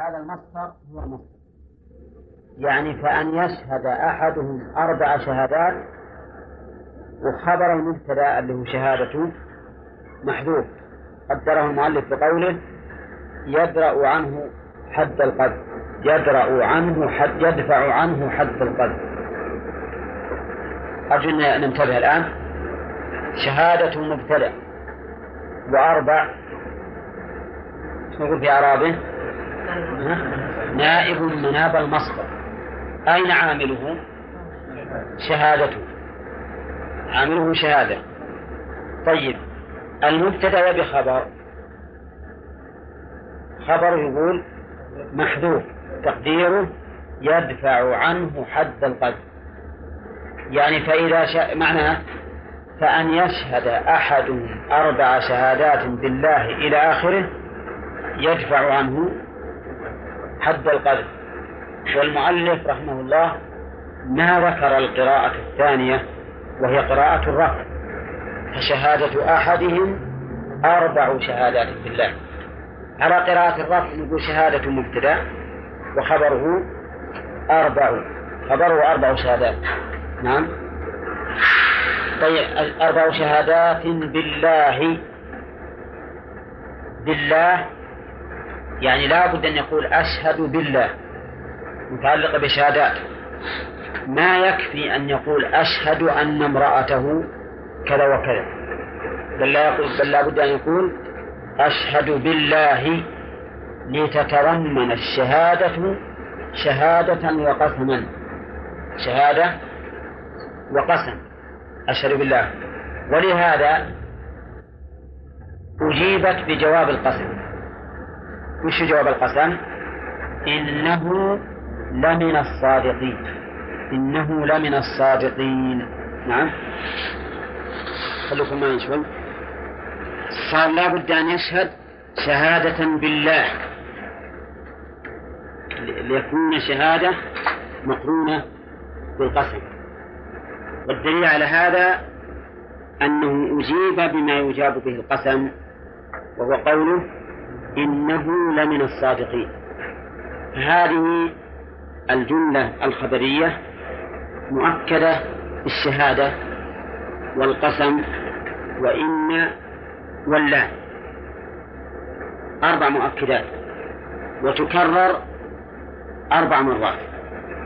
هذا المصدر هو المصدر. يعني فأن يشهد أحدهم أربع شهادات وخبر المبتدأ اللي هو شهادته محذوف. قدره المؤلف بقوله يدرأ عنه حد القذف يدرأ عنه حد يدفع عنه حد القذف أرجو أن ننتبه الآن. شهادة مبتدأ وأربع. نقول في أعرابه؟ نائب مناب المصدر. أين عامله؟ شهادته. عامله شهادة. طيب المبتدأ بخبر. خبر يقول محذوف. تقديره يدفع عنه حد القذف. يعني فإذا شاء معناه فأن يشهد أحد أربع شهادات بالله إلى آخره يدفع عنه حد القذف والمؤلف رحمه الله ما ذكر القراءة الثانية وهي قراءة الرفع. فشهادة أحدهم أربع شهادات بالله على قراءة الرفع نقول شهادة مبتدأ وخبره أربع خبره أربع شهادات. نعم. طيب أربع شهادات بالله. بالله يعني لا بد أن يقول أشهد بالله متعلقة بشهادات. ما يكفي أن يقول أشهد أن امرأته كذا وكذا. بل لا يقول بل لا بد أن يقول أشهد بالله لتتضمن الشهادة شهادة وقسما. شهادة وقسم. أشهد بالله. ولهذا أجيبت بجواب القسم. وش جواب القسم؟ إنه لمن الصادقين. إنه لمن الصادقين. نعم. خلوكم معي شوي. صار لابد أن يشهد شهادة بالله. ليكون شهادة مقرونة بالقسم. والدليل على هذا أنه أجيب بما يجاب به القسم وهو قوله إنه لمن الصادقين. هذه الجملة الخبرية مؤكدة بالشهادة والقسم وإن واللام. أربع مؤكدات. وتكرر أربع مرات.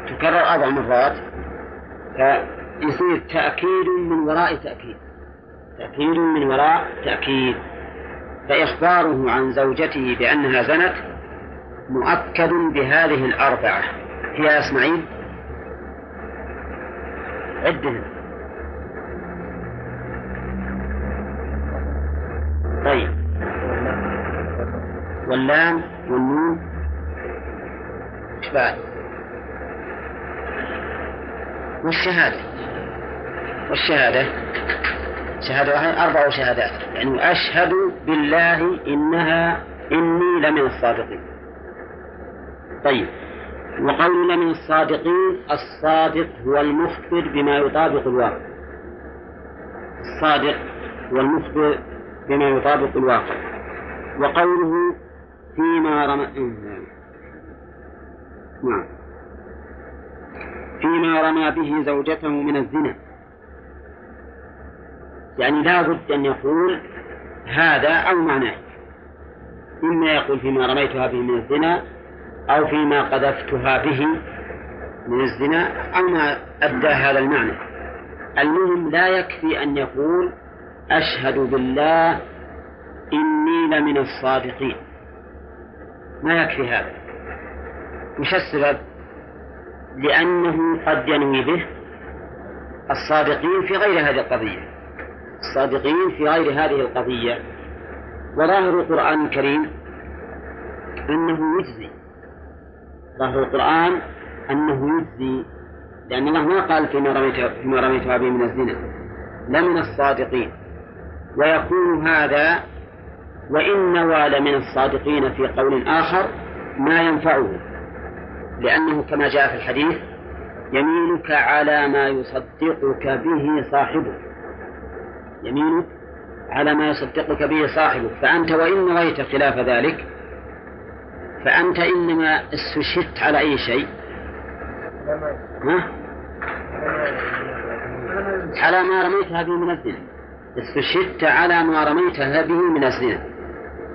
تكرر أربع مرات. فيصير تأكيد من وراء تأكيد. تأكيد من وراء تأكيد. فإخباره عن زوجته بأنها زنت مؤكد بهذه الأربعة. هي يا إسماعيل؟ عدهم طيب. واللام والنون؟ إيش بعد؟ والشهادة. والشهادة؟ شهادة واحدة؟ أربع شهادات. يعني أشهد بالله إنها إني لمن الصادقين. طيب. وقولنا من الصادقين الصادق هو المخبر بما يطابق الواقع. الصادق هو المخبر بما يطابق الواقع. وقوله فيما رمى نعم. فيما رمى به زوجته من الزنا. يعني لا بد أن يقول هذا أو معناه. إما يقول فيما رميتها به من الزنا أو فيما قذفتها به من الزنا أو ما أدى هذا المعنى. المهم لا يكفي أن يقول أشهد بالله إني لمن الصادقين. ما يكفي هذا؟ وش السبب؟ لأنه قد ينوي به الصادقين في غير هذه القضية. الصادقين في غير هذه القضية. وظاهر القرآن الكريم أنه يجزي. ظاهر القرآن أنه يجزي. لأن الله ما قال فيما رميت فيما رميت به من الزنا. لمن الصادقين. ويكون هذا وإن نوى لمن الصادقين في قول آخر ما ينفعه. لأنه كما جاء في الحديث يمينك على ما يصدقك به صاحبك يمينك على ما يصدقك به صاحبك. فأنت وإن نويت خلاف ذلك فأنت إنما استشهدت على أي شيء؟ ها؟ على ما رميتها به من الزنا. استشهدت على ما رميتها به من الزنا.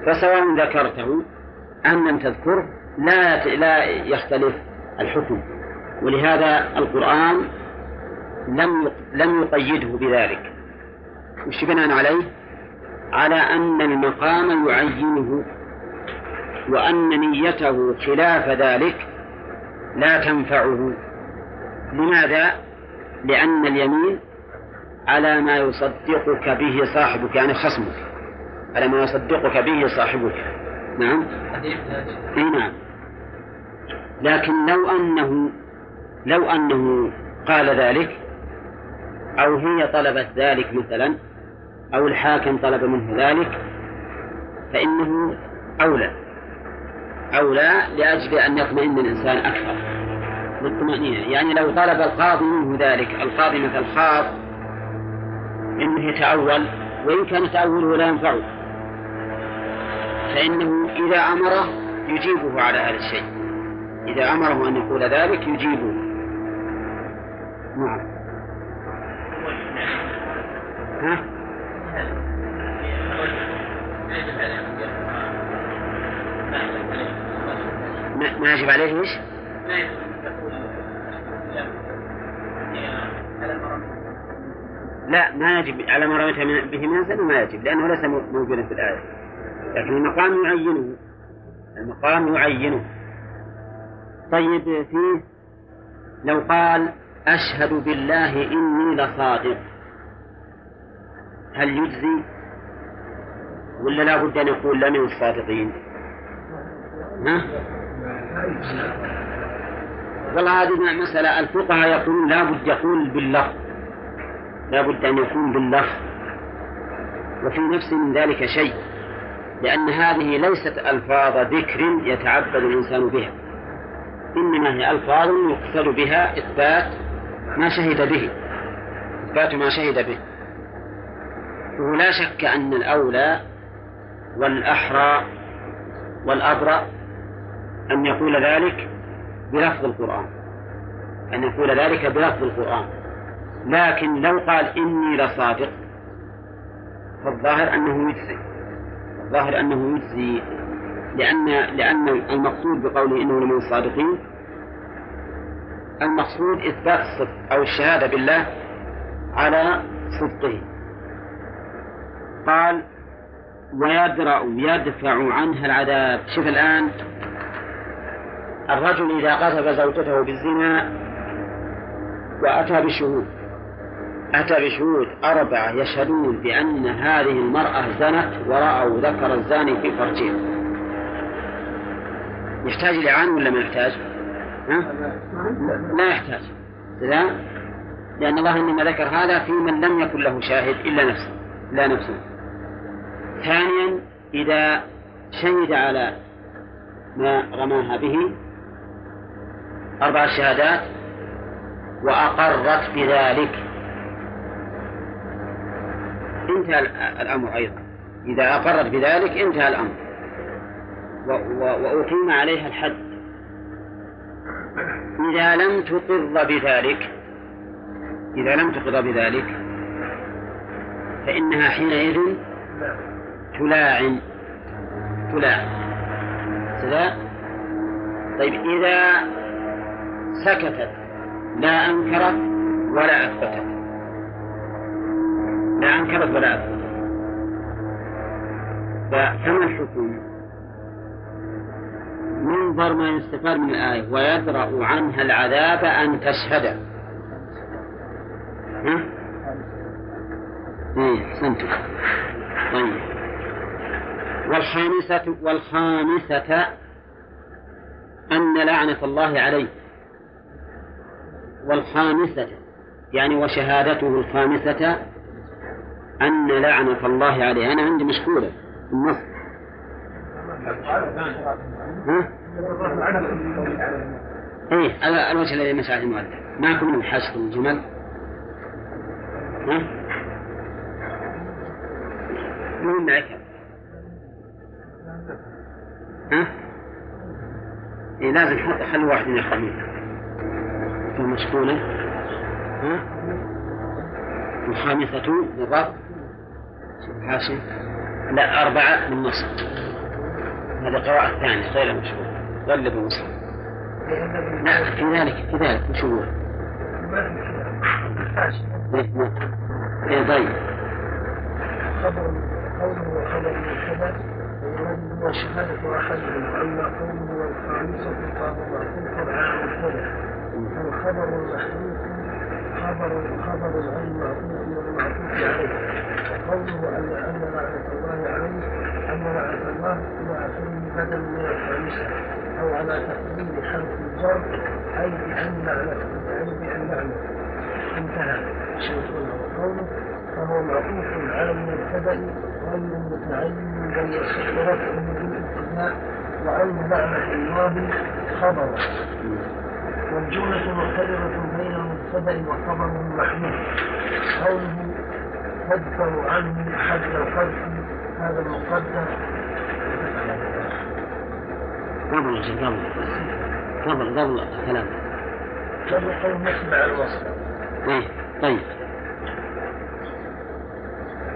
فسواء ذكرته أم لم تذكره لا لا يختلف الحكم. ولهذا القرآن لم لم يقيده بذلك. وش بناء عليه؟ على أن المقام يعينه وأن نيته خلاف ذلك لا تنفعه لماذا؟ لأن اليمين على ما يصدقك به صاحبك يعني خصمك على ما يصدقك به صاحبك نعم إي نعم لكن لو أنه لو أنه قال ذلك أو هي طلبت ذلك مثلا أو الحاكم طلب منه ذلك فإنه أولى. أولى لأجل أن يطمئن الإنسان أكثر. بالطمأنينة يعني لو طلب القاضي منه ذلك القاضي مثل خاض إنه يتأول وإن كان تأوله لا ينفعه فإنه إذا أمره يجيبه على هذا الشيء. إذا أمره أن يقول ذلك يجيبه. نعم. ها؟ ما يجب عليه إيش؟ لا ما يجب على ما رميت به من ما يجب لأنه ليس موجودا في الآية. لكن المقام يعينه. المقام يعينه. طيب فيه لو قال أشهد بالله إني لصادق. هل يجزي؟ ولا لا بد أن يقول لمن الصادقين؟ ها؟ والله هذه مسألة الفقهاء يقولون لا بد يقول باللفظ. لا بد أن يكون باللفظ. وفي نفس من ذلك شيء لأن هذه ليست ألفاظ ذكر يتعبد الإنسان بها. إنما هي ألفاظ يقصد بها إثبات ما شهد به. إثبات ما شهد به. ولا شك أن الأولى والأحرى والأبرأ أن يقول ذلك بلفظ القرآن. أن يقول ذلك بلفظ القرآن. لكن لو قال إني لصادق فالظاهر أنه يجزي. الظاهر أنه يجزي لأن لأن المقصود بقوله إنه لمن الصادقين المقصود إثبات الصدق أو الشهادة بالله على صدقه. قال ويدرأ يدفع عنها العذاب. شوف الآن. الرجل إذا قذف زوجته بالزنا وأتى بشهود. أتى بشهود أربعة يشهدون بأن هذه المرأة زنت ورأوا ذكر الزاني في فرجها يحتاج لعان ولا ما يحتاج؟ ها؟ لا يحتاج. لا؟ لأن الله إنما ذكر هذا في من لم يكن له شاهد إلا نفسه. لا نفسه. ثانيا إذا شهد على ما رماها به أربع شهادات وأقرت بذلك. انتهى الأمر أيضا. إذا أقرت بذلك انتهى الأمر. وأقيم عليها الحد. إذا لم تقر بذلك إذا لم تقر بذلك فإنها حينئذ تلاعن تلاعن كذا طيب إذا سكتت لا أنكرت ولا أثبتت. لا أنكرت ولا أثبتت. فما الحكم؟ منظر ما يستفاد من الآية ويدرأ عنها العذاب أن تشهد. ها؟ إيه أحسنت طيب. والخامسة والخامسة أن لعنة الله عليه والخامسة يعني وشهادته الخامسة أن لعنة الله عليه أنا عندي مشكولة النص ها؟ إيه هذا الوجه الذي مشى عليه المؤلف معكم من حشر الجمل ها؟ مين معك؟ ها؟ إيه لازم خلي واحد من الخميس. مشغولة ها؟ الخامسة بالرفع حاشي لا أربعة نصف هذا قراءة ثانية غير مشهور غلب المصحف لا في ذلك في ذلك مشهور إيه طيب خبر قوله وخبر وشهادة أحدهم أما قوله والخامسة معطوف على المبتدا والخبر المحذوف خبر خبر عن المعطوف والمعطوف عليه. وقوله أن أن لعنة الله عليه أن لعنة الله مع كل بدل من الخامسة أو على تقديم حرف الجر أي بأن لعنة أي بأن لعنة. انتهى. شيخنا. وقوله فهو معطوف على المبتدأ غير متعين بل يصح رفعه بالابتداء وأن لعنة الله خبر. والجملة معتبرة بين المبتدأ وخبر محمود. قوله تدفع عنه حد القذف هذا المقدر قبل قبل. قبل قبل الكلام. قبل قول نسمع الوصف. إيه طيب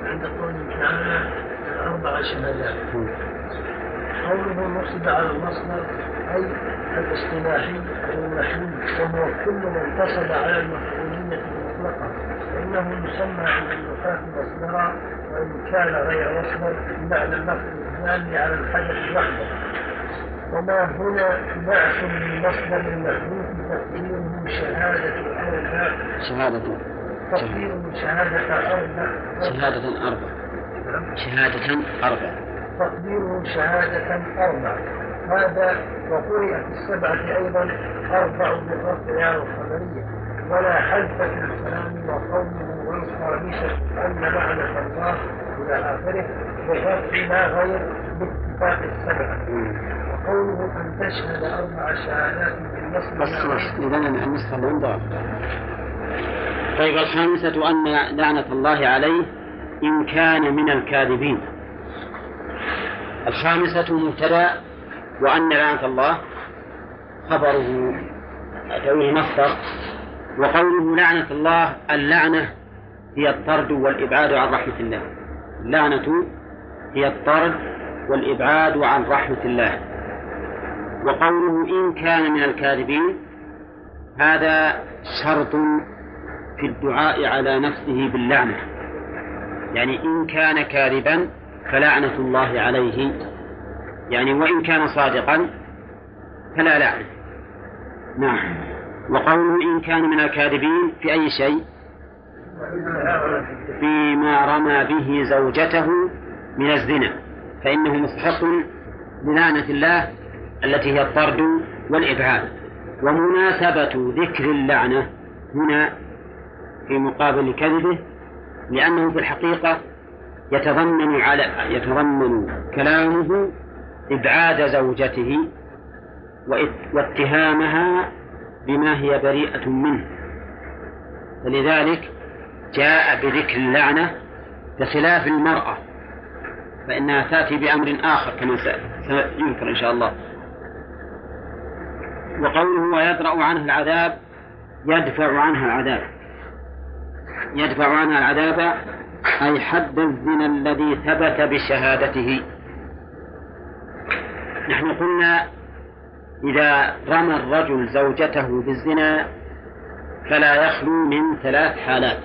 عند قول تعالى شهادات قوله نصب على المصدر أي الاصطلاحي المحمود وهو كل من انتصب على المفعولية المطلقة. فإنه يسمى عند النفاة مصدرا وإن كان غير مصدر بمعنى اللفظ الدال على الحدث وحده وما هنا بعث للمصدر المحذوف تقديره شهادة أربع شهادة. تقديره شهادة أربع شهادة أربع شهادة أربع تقديره شهادة أربع هذا وقرئت السبعة أيضا أربع بالرفع الخبرية. ولا حذف في الكلام وقوله والخامسة أن لعنة الله إلى آخره بالرفع لا غير باتفاق السبعة. وقوله أن تشهد أربع شهادات بالنصب. بس بس إذا من طيب الخامسة أن لعنة الله عليه إن كان من الكاذبين. الخامسة مبتدأ وأن لعنة الله خبره تويه مصدر. وقوله لعنة الله اللعنة هي الطرد والإبعاد عن رحمة الله. اللعنة هي الطرد والإبعاد عن رحمة الله. وقوله إن كان من الكاذبين هذا شرط في الدعاء على نفسه باللعنة. يعني إن كان كاذبا فلعنة الله عليه. يعني وإن كان صادقا فلا لعنة. نعم. وقوله إن كان من الكاذبين في أي شيء؟ فيما رمى به زوجته من الزنا. فإنه مستحق للعنة الله التي هي الطرد والإبعاد. ومناسبة ذكر اللعنة هنا في مقابل كذبه لأنه في الحقيقة يتضمن على يتضمن كلامه إبعاد زوجته واتهامها بما هي بريئة منه. فلذلك جاء بذكر اللعنة بخلاف المرأة فإنها تأتي بأمر آخر كما سيذكر إن شاء الله. وقوله ويدرأ عنها العذاب يدفع عنها العذاب. يدفع عنها العذاب أي حد الزنا الذي ثبت بشهادته. نحن قلنا إذا رمى الرجل زوجته بالزنا فلا يخلو من ثلاث حالات.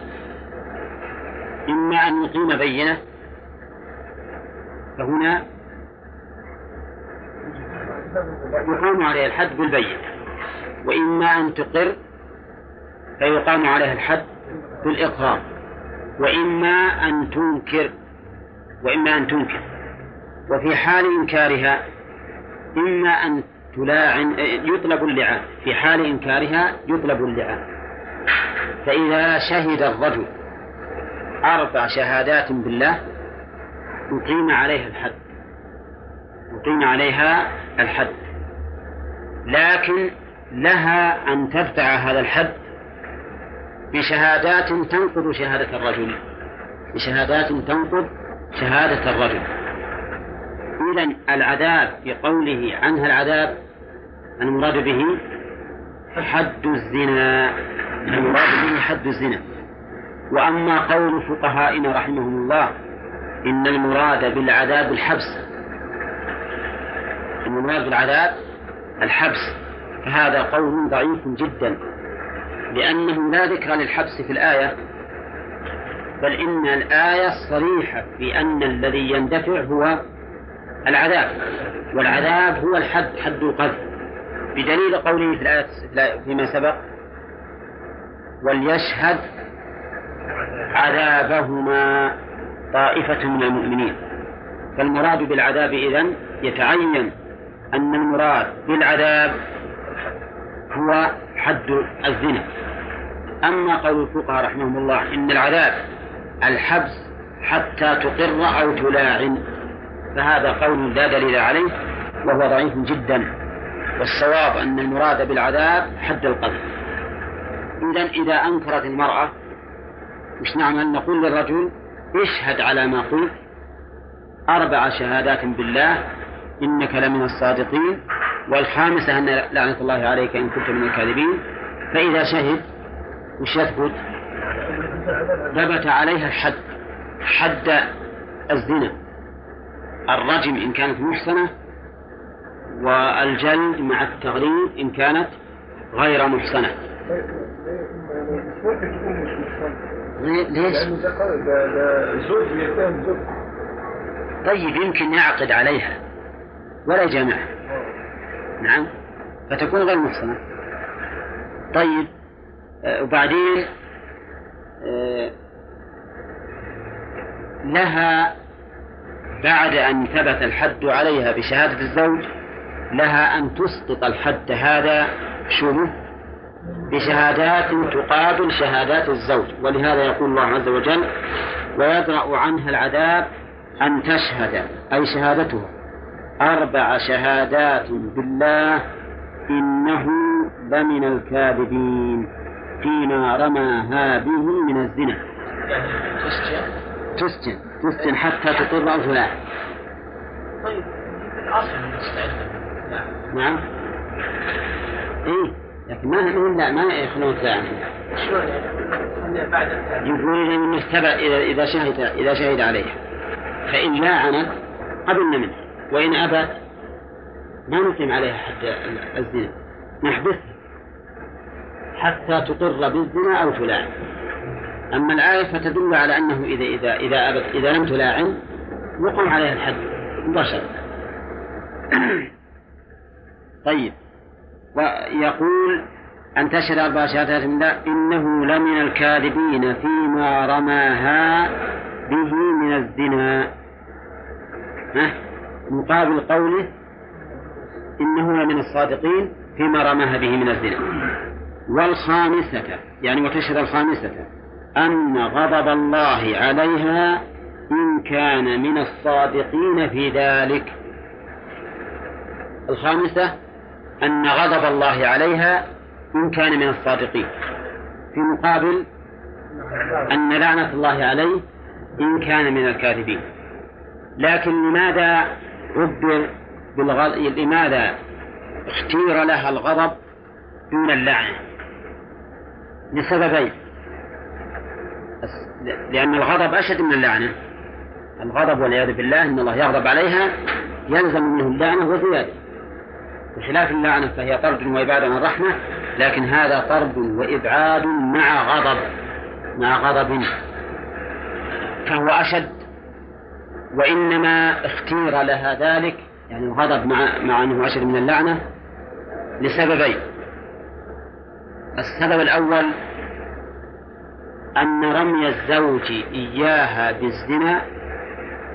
إما أن يقيم بينة فهنا يقام عليه الحد بالبينة وإما أن تقر فيقام عليها الحد بالإقرار وإما أن تنكر وإما أن تنكر. وفي حال إنكارها إما أن تلاعن يطلب اللعان. في حال إنكارها يطلب اللعان. فإذا شهد الرجل أربع شهادات بالله يقيم عليها الحد. يقيم عليها الحد. لكن لها أن تدفع هذا الحد بشهادات تنقض شهادة الرجل. بشهادات تنقض شهادة الرجل. إذا العذاب في قوله عنها العذاب المراد به حد الزنا. المراد به حد الزنا. وأما قول فقهائنا رحمهم الله إن المراد بالعذاب الحبس. المراد بالعذاب الحبس. فهذا قول ضعيف جدا. لأنه لا ذكر للحبس في الآية بل إن الآية صريحة في أن الذي يندفع هو العذاب والعذاب هو الحد حد القذف. بدليل قوله في الآية فيما سبق وليشهد عذابهما طائفة من المؤمنين. فالمراد بالعذاب إذن يتعين أن المراد بالعذاب هو حد الزنا. أما قول الفقهاء رحمهم الله إن العذاب الحبس حتى تقر أو تلاعن فهذا قول لا دليل عليه وهو ضعيف جدا. والصواب أن المراد بالعذاب حد القذف. إذا إذا أنكرت المرأة وش نعمل نقول للرجل اشهد على ما قلت أربع شهادات بالله إنك لمن الصادقين والخامسة أن لعنة الله عليك إن كنت من الكاذبين فإذا شهد وش يثبت؟ ثبت عليها الحد حد الزنا. الرجم إن كانت محسنة والجلد مع التغريب إن كانت غير محسنة. ليش؟ طيب يمكن يعقد عليها ولا يجامعها. نعم. فتكون غير محسنة. طيب آه، وبعدين آه، لها بعد أن ثبت الحد عليها بشهادة الزوج لها أن تسقط الحد هذا شبه بشهادات تقابل شهادات الزوج. ولهذا يقول الله عز وجل ويدرأ عنها العذاب أن تشهد. أي شهادتها. أربع شهادات بالله إنه لمن الكاذبين. فيما رماها به من الزنا. تسجن. تسجن حتى تقر أو تلاعب طيب نعم. إيه لكن ما لا ما يخلون تلاعب يقول إنه تبع اذا إذا شهد إذا شهد عليها فإن لاعنت قبلنا منه. وإن أبت ما نقيم عليها حتى الزنا. نحبسها حتى تقر بالزنا أو تلاعن. أما الآية فتدل على أنه إذا إذا إذا أبت إذا لم تلاعن يقام عليها الحد مباشرة. طيب. ويقول أن تشهد أربع شهادات من الله إنه لمن الكاذبين فيما رماها به من الزنا. ها؟ مقابل قوله إنه لمن الصادقين فيما رماها به من الزنا. والخامسة يعني وتشهد الخامسة أن غضب الله عليها إن كان من الصادقين في ذلك. الخامسة أن غضب الله عليها إن كان من الصادقين. في مقابل أن لعنة الله عليه إن كان من الكاذبين. لكن لماذا عبر بالغضب لماذا اختير لها الغضب دون اللعنة لسببين. لأن الغضب أشد من اللعنة الغضب والعياذ بالله أن الله يغضب عليها يلزم منه اللعنة وزيادة. بخلاف اللعنة فهي طرد وإبعاد عن الرحمة لكن هذا طرد وإبعاد مع غضب مع غضب. فهو أشد وإنما اختير لها ذلك يعني الغضب مع مع أنه أشد من اللعنة لسببين. السبب الأول أن رمي الزوج إياها بالزنا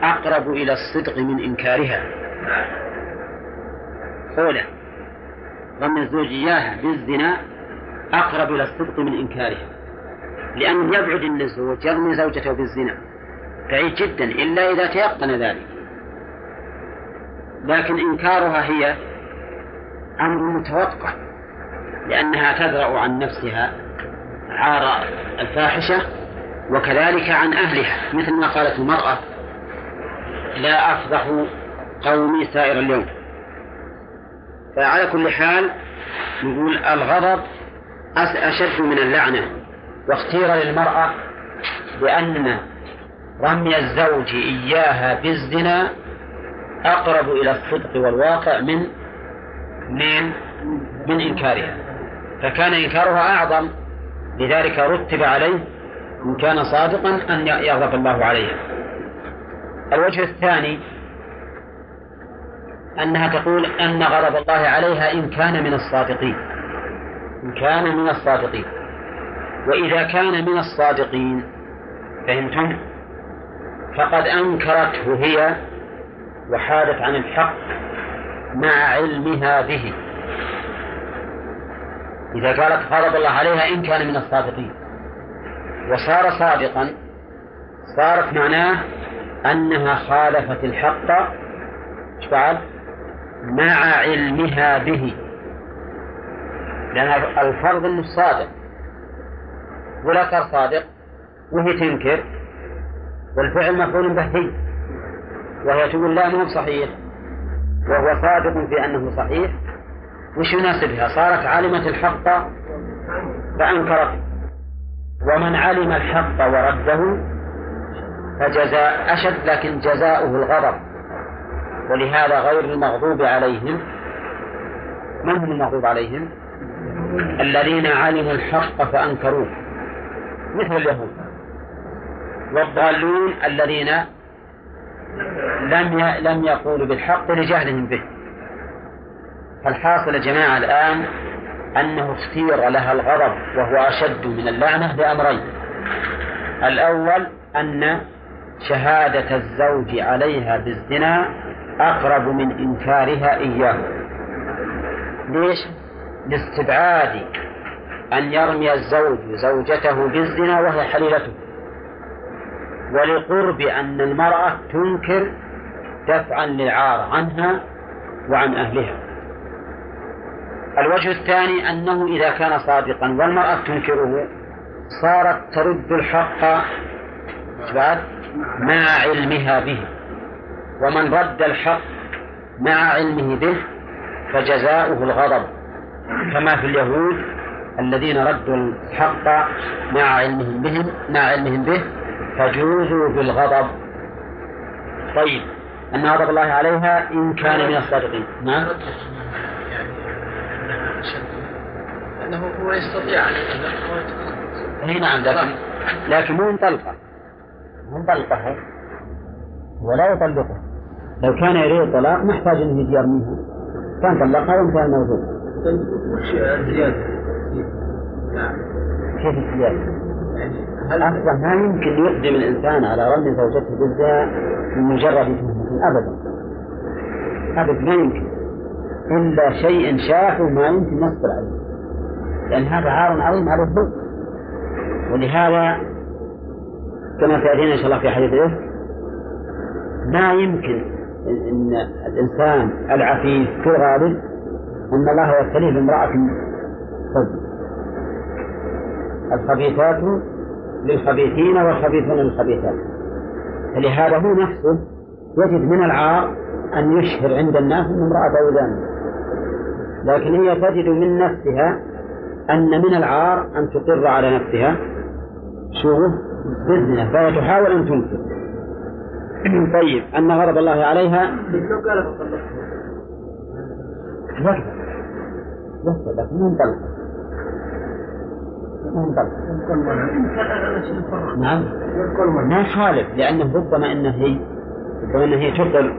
أقرب إلى الصدق من إنكارها. أولى رمي الزوج إياها بالزنا أقرب إلى الصدق من إنكارها. لأنه يبعد أن الزوج يرمي زوجته بالزنا. بعيد جدا إلا إذا تيقن ذلك. لكن إنكارها هي أمر متوقع لأنها تدرأ عن نفسها عار الفاحشة وكذلك عن أهلها. مثل ما قالت المرأة لا أفضح قومي سائر اليوم. فعلى كل حال نقول الغضب أشد من اللعنة. واختير للمرأة لأن رمي الزوج إياها بالزنا أقرب إلى الصدق والواقع من من من إنكارها. فكان إنكارها أعظم لذلك رتب عليه إن كان صادقا أن يغضب الله عليها الوجه الثاني أنها تقول أن غضب الله عليها إن كان من الصادقين. إن كان من الصادقين. وإذا كان من الصادقين فهمتم؟ فقد أنكرته هي وحادت عن الحق مع علمها به. إذا قالت غضب الله عليها إن كان من الصادقين. وصار صادقا صارت معناه أنها خالفت الحق بعد؟ مع علمها به. لأن الفرض أنه صادق. ولا صار صادق وهي تنكر. والفعل مفعول به هي وهي تقول لا مو صحيح وهو صادق في أنه صحيح وش يناسبها؟ صارت عالمة الحق فأنكرت ومن علم الحق ورده فجزاء أشد لكن جزاؤه الغضب ولهذا غير المغضوب عليهم من هم المغضوب عليهم؟ الذين علموا الحق فأنكروه مثل اليهود. والضالون الذين لم لم يقولوا بالحق لجهلهم به. فالحاصل يا جماعة الآن أنه اختير لها الغضب وهو أشد من اللعنة بأمرين. الأول أن شهادة الزوج عليها بالزنا أقرب من إنكارها إياه. ليش؟ لاستبعاد أن يرمي الزوج زوجته بالزنا وهي حليلته. ولقرب أن المرأة تنكر دفعا للعار عنها وعن أهلها. الوجه الثاني أنه إذا كان صادقا والمرأة تنكره صارت ترد الحق بعد مع علمها به. ومن رد الحق مع علمه به فجزاؤه الغضب. كما في اليهود الذين ردوا الحق مع علمهم بهم مع علمهم به فجوزوا بالغضب طيب أن غضب الله عليها إن كان من الصادقين. نعم. أنه هو يستطيع أن إي نعم لكن لكن مو مطلقة. مو مطلقة. ولا يطلقها. لو كان يريد الطلاق ما يحتاج إنه يجي يرميها كان طلقها وانتهى الموضوع وش الزيادة؟ نعم كيف الزيادة؟ أصلا ما يمكن يقدم الإنسان على رمي زوجته بالزنا من مجرد تهمة أبدا. أبدا ما يمكن. إلا شيء شافه ما يمكن نصبر عليه. لأن هذا عار عظيم على الظلم ولهذا كما سيأتينا إن شاء الله في حديث الإفك ما يمكن أن الإنسان العفيف في الغالب أن الله يبتليه بامرأة تزني الخبيثات للخبيثين والخبيثون للخبيثات. فلهذا هو نفسه يجد من العار أن يشهر عند الناس أن امرأة زانية لكن هي تجد من نفسها أن من العار أن تقر على نفسها. شو بالزنا فهي تحاول أن تنكر طيب أن غضب الله عليها. لو قالت يكفى يكفى لكن مو نعم. ما يخالف لأنه ربما أنه هي ربما أنها هي تقر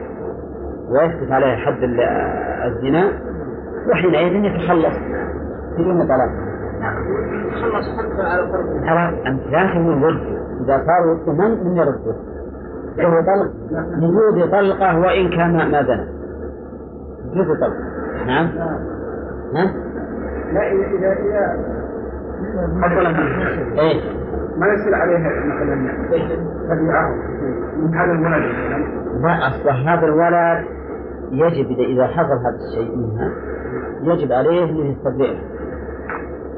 ويثبت عليها حد الزنا وحينئذ يتخلص. بدون طلاق. خلص حتى على ترى أنت لا تقول ود إذا صار وده من؟ من يرده فهو طلق. وجود طلقة وإن كان ما زنى. وجود طلقة نعم. ها؟ لا إذا إذا إيه. ما يصير عليها مثلا تبعه من هذا الولد أصل هذا الولد يجب إذا حصل هذا الشيء منها يجب عليه أن يستبرئه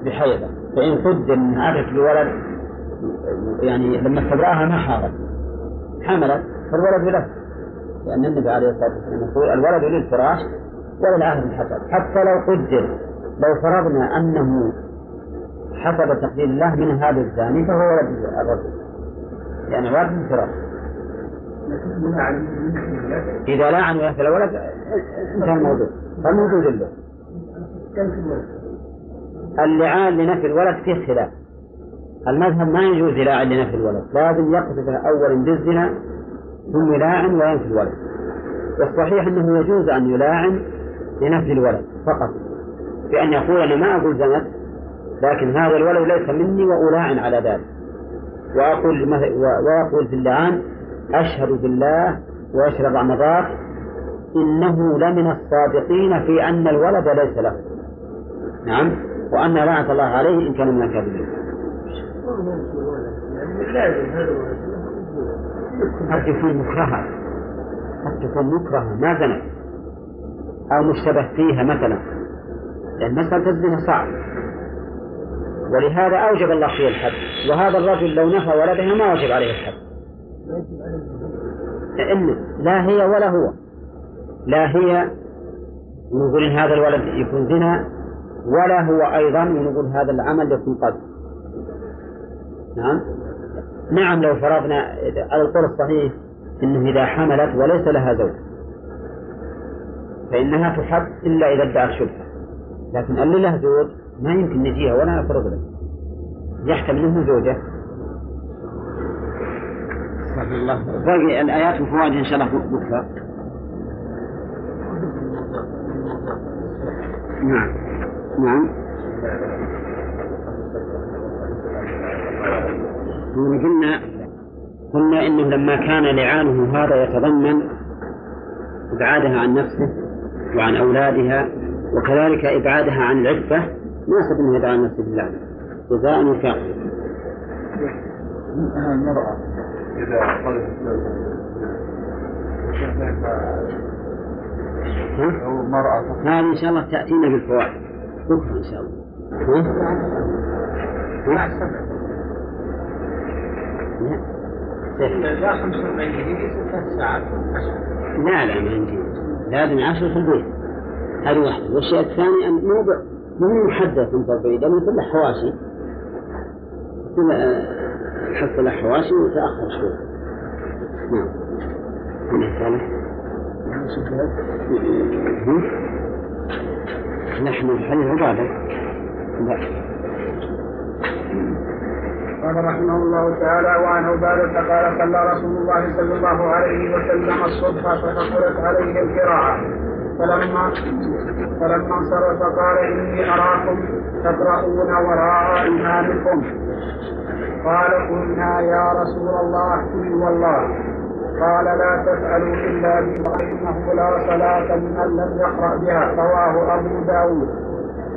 بحيضة. فإن قدر أن أتت الولد يعني لما استبرأها ما حاضت حملت فالولد له لأن النبي عليه الصلاة والسلام يقول الولد للفراش ولا العهد الحسب حتى لو قدر لو فرضنا أنه حسب تقدير الله من هذا الزاني فهو ولد الرجل يعني ولد من فراش إذا لا عن في الولد انتهى الموضوع. فالموجود له اللعان لنفي الولد فيه خلاف. المذهب ما يجوز للاعن لنفي الولد. لازم يقذف أولا بالزنا ثم يلاعن وينفي الولد. والصحيح أنه يجوز أن يلاعن لنفي الولد فقط. بأن يقول أنا ما أقول زنت لكن هذا الولد ليس مني وألاعن على ذلك. وأقول ويقول في اللعان أشهد بالله ويشرب عمضات إنه لمن الصادقين في أن الولد ليس له. نعم؟ وأن لعنة الله عليه إن كان من الكاذبين. قد تكون مكرهة قد تكون مكرهة ما زنت. أو مشتبه فيها مثلا. لأن مسألة الزنا صعب. ولهذا أوجب الله فيه الحد. وهذا الرجل لو نفى ولدها ما وجب عليه الحد. لا هي ولا هو. لا هي نقول إن هذا الولد يكون زنا ولا هو أيضا ونقول هذا العمل يكون قذف. نعم؟ نعم لو فرضنا على القول الصحيح إنه إذا حملت وليس لها زوج. فإنها تحب إلا إذا ادعت شبهة. لكن اللي له زوج ما يمكن نجيها ولا نفرض له يحتمل إنه زوجة. الله باقي الآيات وفوائد إن شاء الله بكرة. نعم. نعم. قلنا قلنا إنه لما كان لعانه هذا يتضمن إبعادها عن نفسه وعن أولادها وكذلك إبعادها عن العفه ناسب انه يدعى عن نفسه بالله جزاء وفاقا. المرأة إذا أو مرأة هذه إن شاء الله تأتينا بالفوائد. بكرة إن شاء الله. ها؟ لا. 45 دقيقة ثلاث ساعات. لا لا ما عندي. لازم عشر في البيت. هذه واحدة. والشيء الثاني أن مو مو محدد 45 لأنه كله حواشي. حصل حواشي وتأخر شوي. نعم. نحن في حديث عبادة. لا. قال رحمه الله تعالى وعن عبادة قال صلى رسول الله صلى الله عليه وسلم الصبح فثقلت عليه القراءة. فلما فلما انصرف قال إني أراكم تقرؤون وراء إمامكم قال قلنا يا رسول الله قل والله قال لا تفعلوا إلا بما إنه لا صلاة من لم يقرأ بها رواه أبو داود.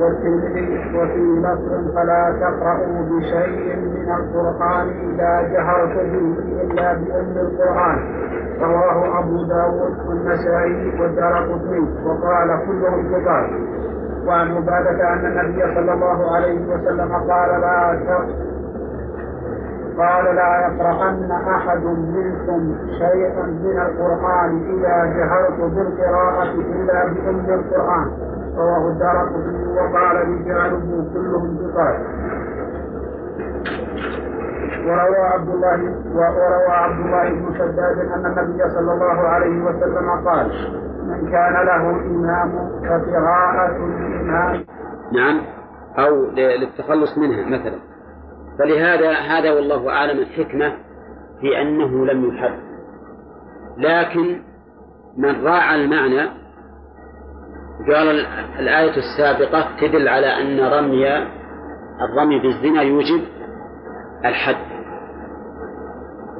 وفي لفظ فلا تقرأوا بشيء من القرآن إذا جهرت به إلا بأم القرآن. رواه أبو داود والنسائي والدار قطني. وقال كلهم ثقات وعن عبادة أن النبي صلى الله عليه وسلم قال لا قال لا يقرأن أحد منكم شيئا من القرآن إذا جهرت بالقراءة إلا بأم القرآن. رواه الدار وقال رجاله كلهم ثقات وروى عبد الله وروى عبد الله بن شداد أن النبي صلى الله عليه وسلم قال من كان له امام فقراءة الامام نعم. أو للتخلص منها مثلا. فلهذا هذا والله أعلم الحكمة في أنه لم يحد لكن من راعى المعنى قال الآية السابقة تدل على أن رمي الرمي بالزنا يوجب الحد.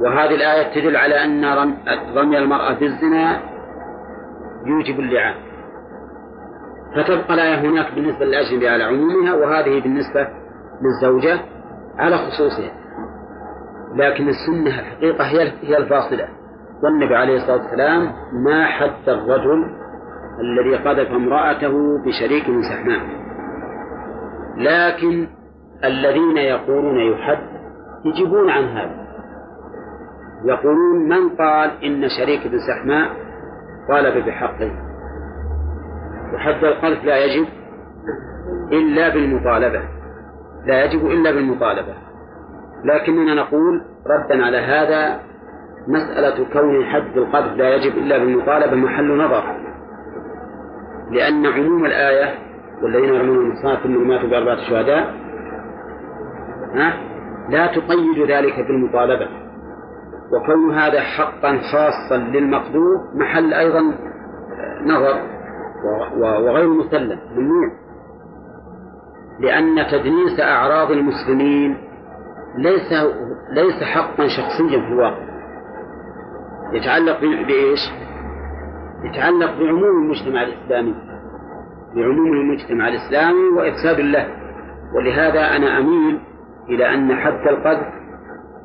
وهذه الآية تدل على أن رمي المرأة بالزنا يوجب اللعان. فتبقى الآية هناك بالنسبة للأجنبي على عمومها وهذه بالنسبة للزوجة على خصوصها. لكن السنة الحقيقة هي هي الفاصلة. والنبي عليه الصلاة والسلام ما حد الرجل الذي قذف امرأته بشريك سحماء لكن الذين يقولون يحد يجيبون عن هذا. يقولون من قال إن شريك بن سحماء طالب بحقه. وحد القذف لا يجب إلا بالمطالبة. لا يجب إلا بالمطالبة. لكننا نقول ردا على هذا مسألة كون حد القذف لا يجب إلا بالمطالبة محل نظر. لأن عموم الآية والذين يرمون المحصنات ثم ماتوا بأربعة شهداء لا تقيد ذلك بالمطالبة. وكون هذا حقا خاصا للمقذوف محل أيضا نظر وغير مسلم ممنوع لأن تدنيس أعراض المسلمين ليس ليس حقا شخصيا في الواقع. يتعلق بإيش؟ يتعلق بعموم المجتمع الإسلامي بعموم المجتمع الإسلامي وإفساد له ولهذا أنا أميل إلى أن حد القذف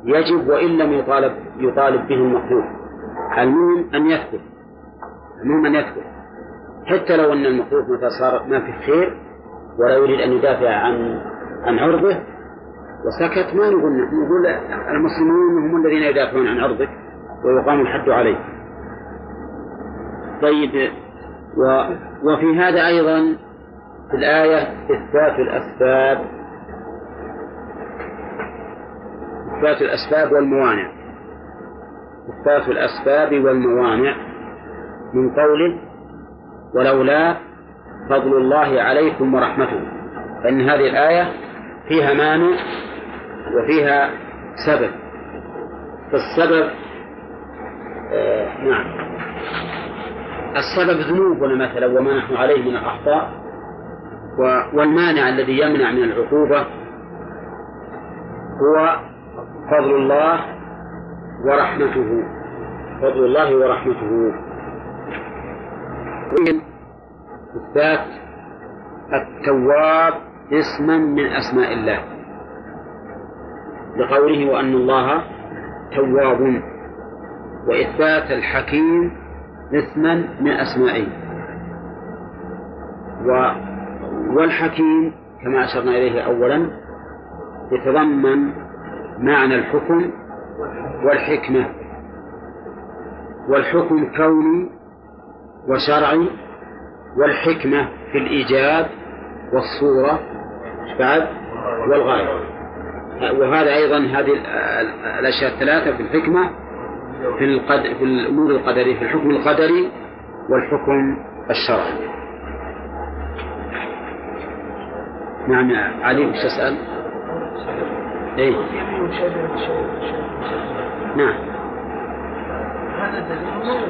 يجب وإن لم يطالب يطالب به المخلوق المهم أن يثبت المهم أن يثبت. حتى لو أن المخلوق متى صار ما في خير ولا يريد أن يدافع عن عن عرضه وسكت ما نقول نقول المسلمون هم الذين يدافعون عن عرضك ويقام الحد عليه طيب. و وفي هذا أيضا في الآية إثبات الأسباب. إثبات الأسباب والموانع. إثبات الأسباب والموانع من قوله ولولا فضل الله عليكم ورحمته. فإن هذه الآية فيها مانع وفيها سبب. فالسبب آه نعم. السبب ذنوبنا مثلا وما نحن عليه من الأخطاء والمانع الذي يمنع من العقوبة هو فضل الله ورحمته. فضل الله ورحمته. إثبات التواب اسما من أسماء الله. لقوله وأن الله تواب. وإثبات الحكيم اسما من أسمائه و والحكيم كما أشرنا إليه أولا يتضمن معنى الحكم والحكمة والحكم كوني وشرعي والحكمة في الإيجاد والصورة بعد؟ والغاية. وهذا أيضا هذه الأشياء الثلاثة في الحكمة في القدر في الأمور القدرية في الحكم القدري والحكم الشرعي نعم يا علي وش تسأل؟ إيه؟ نعم هذا دليل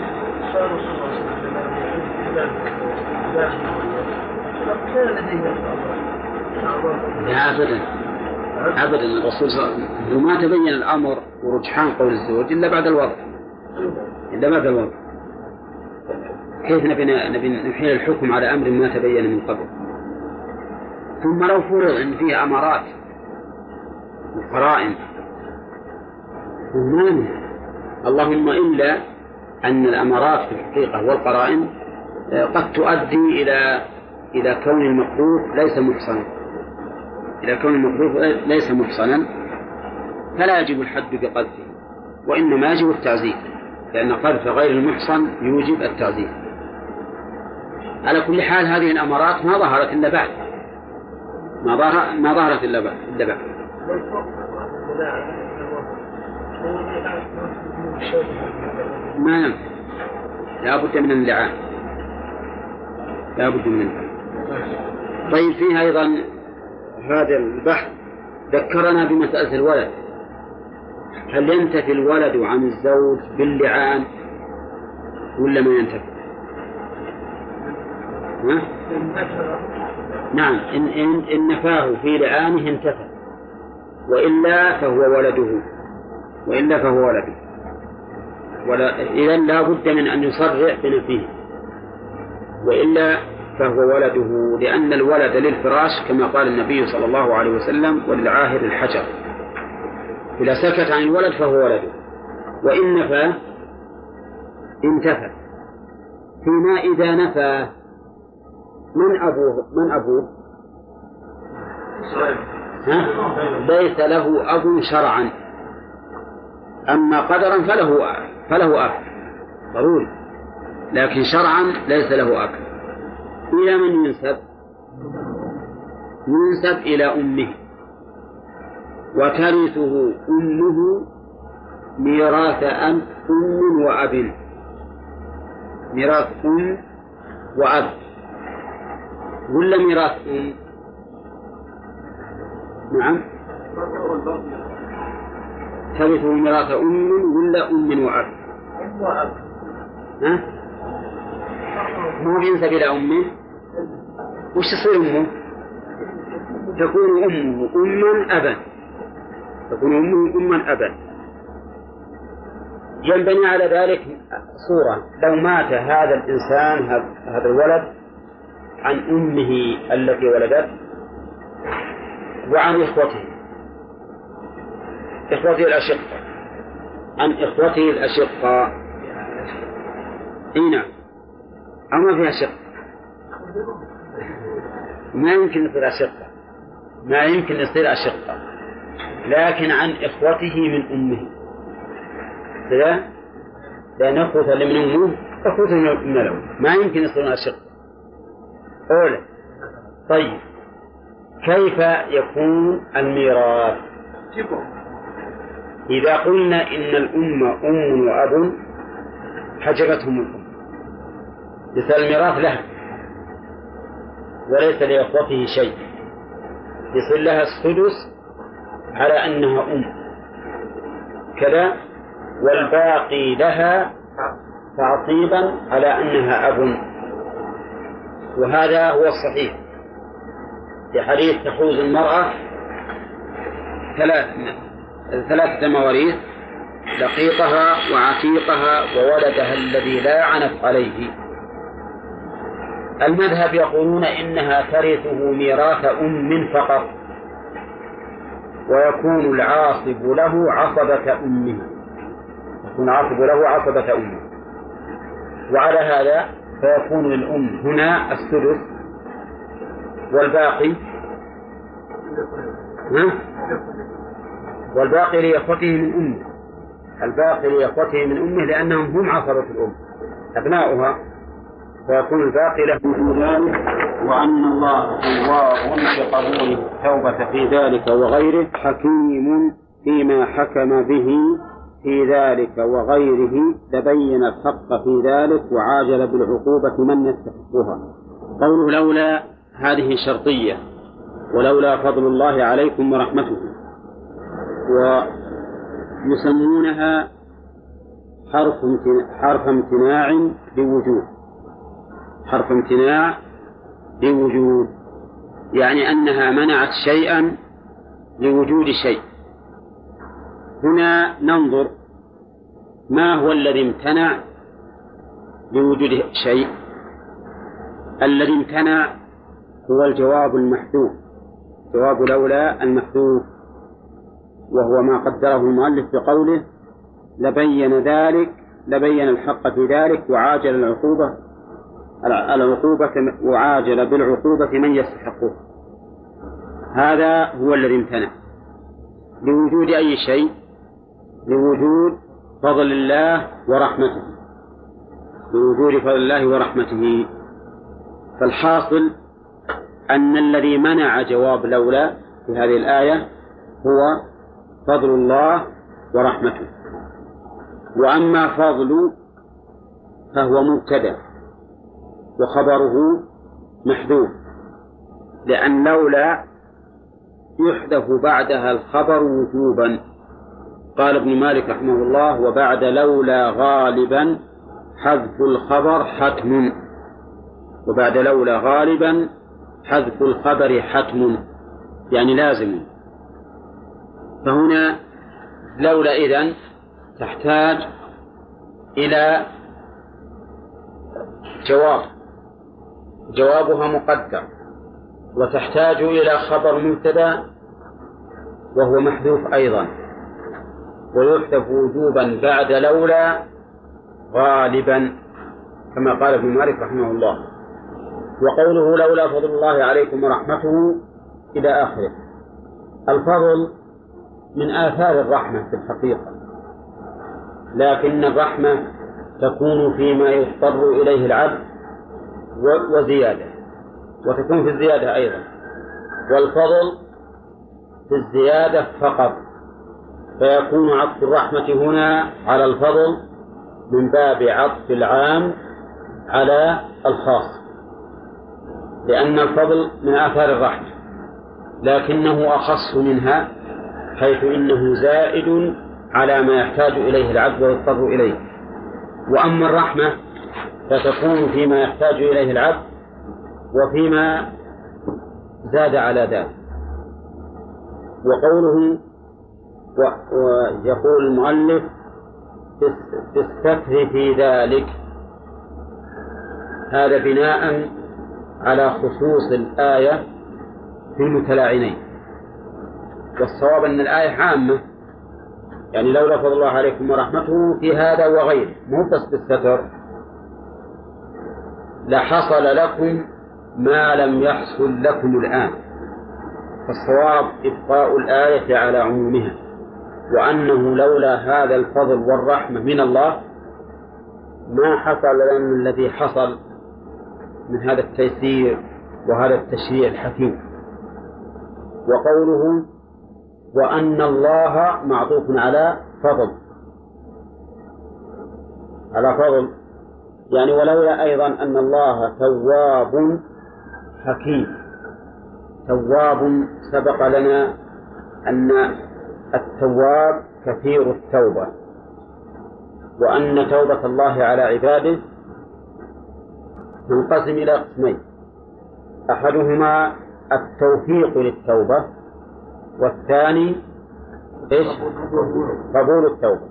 لا أبدا أبدا الرسول صلى الله عليه وسلم. وما تبين الأمر ورجحان قول الزوج إلا بعد الوضع. إلا بعد الوضع. كيف نبي نبي نحيل الحكم على أمر ما تبين من قبل؟ ثم لو فرض أن فيه أمارات وقرائن. ما اللهم إلا أن الأمارات في الحقيقة والقرائن آه، قد تؤدي إلى إلى كون المخلوق ليس محصنا. إلى كون المخلوق ليس محصنا فلا يجب الحد بقذفه وإنما يجب التعزيز لأن قذف غير المحصن يوجب التعزيز على كل حال هذه الأمارات ما ظهرت إلا بعد. ما ظهر ما ظهرت إلا بعد إلا بعد. ما ينفع لا بد من اللعان لا بد من اللعان طيب فيه أيضا هذا البحث ذكرنا بمسألة الولد. هل ينتفي الولد عن الزوج باللعان ولا ما ينتفي؟ ها؟ نعم إن, إن, إن نفاه في لعانه انتفى. وإلا فهو ولده. وإلا فهو ولده. ولا إذا لا بد من أن يصرح بنفيه وإلا فهو ولده لأن الولد للفراش كما قال النبي صلى الله عليه وسلم وللعاهر الحجر. إذا سكت عن الولد فهو ولده. وإن نفى انتفى. فيما إذا نفى من أبوه؟ من أبوه؟ ها؟ ليس له أب شرعا. أما قدرا فله فله أب. ضروري. لكن شرعا ليس له أب. إلى من ينسب؟ ينسب إلى أمه وترثه أمه ميراث أم أم وأب ميراث أم وأب ولا ميراث أم؟ نعم ترثه ميراث أم ولا أم وأب؟ ها؟ مو ينسب إلى أمه؟ وش تصير أمه؟ تكون أمه أما أبا. تكون أمه أما أبا. ينبني على ذلك صورة. لو مات هذا الإنسان هذا الولد عن أمه التي ولدته وعن إخوته. إخوته الأشقة عن إخوته الأشقة نعم. أو ما فيها شق. ما يمكن يصير أشقة. ما يمكن يصير أشقة. لكن عن إخوته من أمه. كذا لأن أخوته اللي من أمه أخوته من الأم ما يمكن يصيرون أشقة. أولى طيب كيف يكون الميراث؟ إذا قلنا إن الأم أم وأب حجبتهم الأم. يصير الميراث لها وليس لإخوته شيء. يصير لها السدس على أنها أم. كذا والباقي لها تعصيبا على أنها أب. وهذا هو الصحيح. في حديث تحوز المرأة ثلاث ثلاثة مواريث لقيطها وعتيقها وولدها الذي لا عنت عليه. المذهب يقولون إنها ترثه ميراث أم فقط. ويكون العاصب له عصبة أمه. يكون العاصب له عصبة أمه. وعلى هذا فيكون للأم هنا السدس والباقي. ها؟ والباقي لإخوته من أمه. الباقي لإخوته من أمه لأنهم هم عصبة الأم. أبناؤها فيكون الباقي له من ذلك وأن الله تواب بقبول التوبة في ذلك وغيره حكيم فيما حكم به في ذلك وغيره تبين الحق في ذلك وعاجل بالعقوبة من يستحقها. قوله لولا هذه شرطية ولولا فضل الله عليكم ورحمته ويسمونها حرف حرف امتناع لوجود حرف امتناع لوجود يعني أنها منعت شيئا لوجود شيء. هنا ننظر ما هو الذي امتنع لوجود شيء. الذي امتنع هو الجواب المحذوف جواب لولا المحذوف وهو ما قدره المؤلف بقوله لبين ذلك لبين الحق في ذلك وعاجل العقوبة العقوبة وعاجل بالعقوبة من يستحقه هذا هو الذي امتنع. لوجود أي شيء لوجود فضل الله ورحمته. لوجود فضل الله ورحمته. فالحاصل أن الذي منع جواب لولا في هذه الآية هو فضل الله ورحمته. وأما فضل فهو مبتدأ. وخبره محذوف. لأن لولا يحذف بعدها الخبر وجوبا. قال ابن مالك رحمه الله وبعد لولا غالبا حذف الخبر حتم. وبعد لولا غالبا حذف الخبر حتم. يعني لازم. فهنا لولا إذن تحتاج إلى جواب. جوابها مقدر وتحتاج إلى خبر مبتدأ وهو محذوف أيضا. ويحذف وجوبا بعد لولا غالبا كما قال ابن مالك رحمه الله. وقوله لولا فضل الله عليكم ورحمته إلى آخره. الفضل من آثار الرحمة في الحقيقة. لكن الرحمة تكون فيما يضطر إليه العبد وزيادة. وتكون في الزيادة أيضا. والفضل في الزيادة فقط. فيكون عطف الرحمة هنا على الفضل من باب عطف العام على الخاص. لأن الفضل من آثار الرحمة. لكنه أخص منها حيث إنه زائد على ما يحتاج إليه العبد ويضطر إليه. وأما الرحمة فتكون فيما يحتاج إليه العبد وفيما زاد على ذلك. وقوله ويقول المؤلف الستر في ذلك. هذا بناء على خصوص الآية في المتلاعنين. والصواب أن الآية عامة. يعني لولا فضل الله عليكم ورحمته في هذا وغيره. مو بس بالستر. لحصل لكم ما لم يحصل لكم الآن. فالصواب إبقاء الآية على عمومها وأنه لولا هذا الفضل والرحمة من الله ما حصل لنا الذي حصل من هذا التيسير وهذا التشريع الحكيم. وقوله وأن الله معطوف على فضل على فضل يعني ولولا أيضا أن الله تواب حكيم. تواب سبق لنا أن التواب كثير التوبة وأن توبة الله على عباده تنقسم إلى قسمين. أحدهما التوفيق للتوبة والثاني إيش؟ قبول التوبة.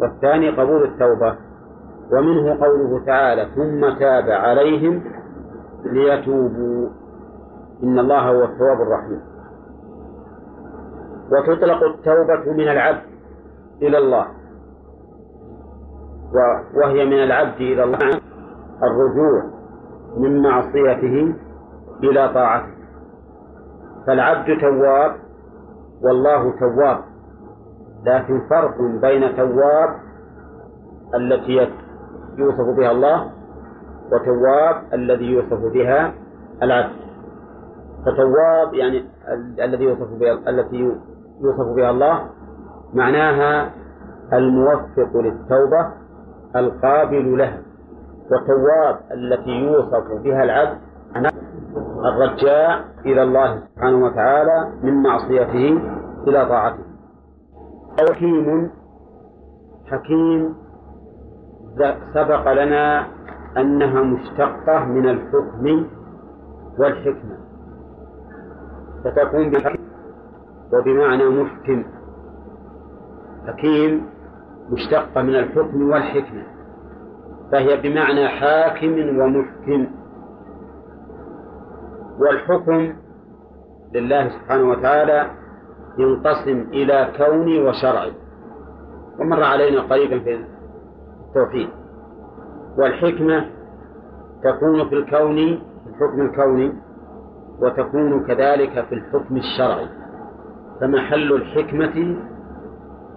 والثاني قبول التوبة. ومنه قوله تعالى ثم تاب عليهم ليتوبوا. إن الله هو التواب الرحيم. وتطلق التوبة من العبد إلى الله. وهي من العبد إلى الله الرجوع من معصيته إلى طاعته. فالعبد تواب والله تواب. لكن فرق بين تواب التي يوصف بها الله وتواب الذي يوصف بها العبد. فتواب يعني الذي يوصف بها التي يوصف بها الله معناها الموفق للتوبة القابل لها وتواب التي يوصف بها العبد الرجاء إلى الله سبحانه وتعالى من معصيته إلى طاعته. حكيم حكيم سبق لنا أنها مشتقة من الحكم والحكمة. فتكون بحكم وبمعنى محكم. حكيم مشتقة من الحكم والحكمة. فهي بمعنى حاكم ومحكم. والحكم لله سبحانه وتعالى ينقسم إلى كوني وشرعي ومر علينا قريبا في التوحيد. والحكمة تكون في الكون في الحكم الكوني وتكون كذلك في الحكم الشرعي. فمحل الحكمة